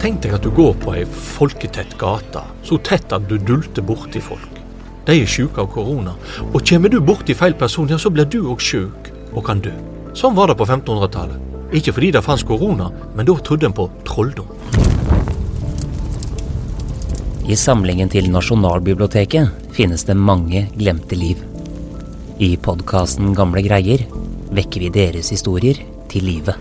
Tenk deg at du går på ei folketett gate, så tett at du dulter borti folk. De er sjuke av korona, og kommer du borti feil person, ja, så blir du òg sjuk og kan dø. Sånn var det på 1500-tallet. Ikke fordi det fantes korona, men da trodde en på trolldom. I samlingen til Nasjonalbiblioteket finnes det mange glemte liv. I podkasten Gamle greier vekker vi deres historier til live.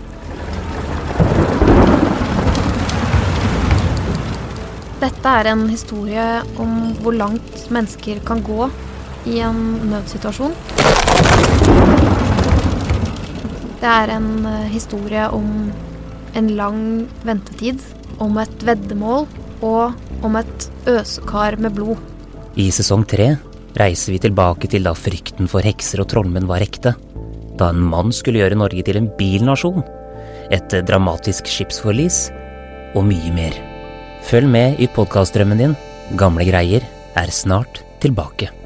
Dette er en historie om hvor langt mennesker kan gå i en nødsituasjon. Det er en eh, historie om en lang ventetid, om et veddemål og om et øsekar med blod. I sesong tre reiser vi tilbake til da frykten for hekser og trollmenn var ekte. Da en mann skulle gjøre Norge til en bilnasjon. Et dramatisk skipsforlis og mye mer. Følg med i podkastdrømmen din. Gamle greier er snart tilbake.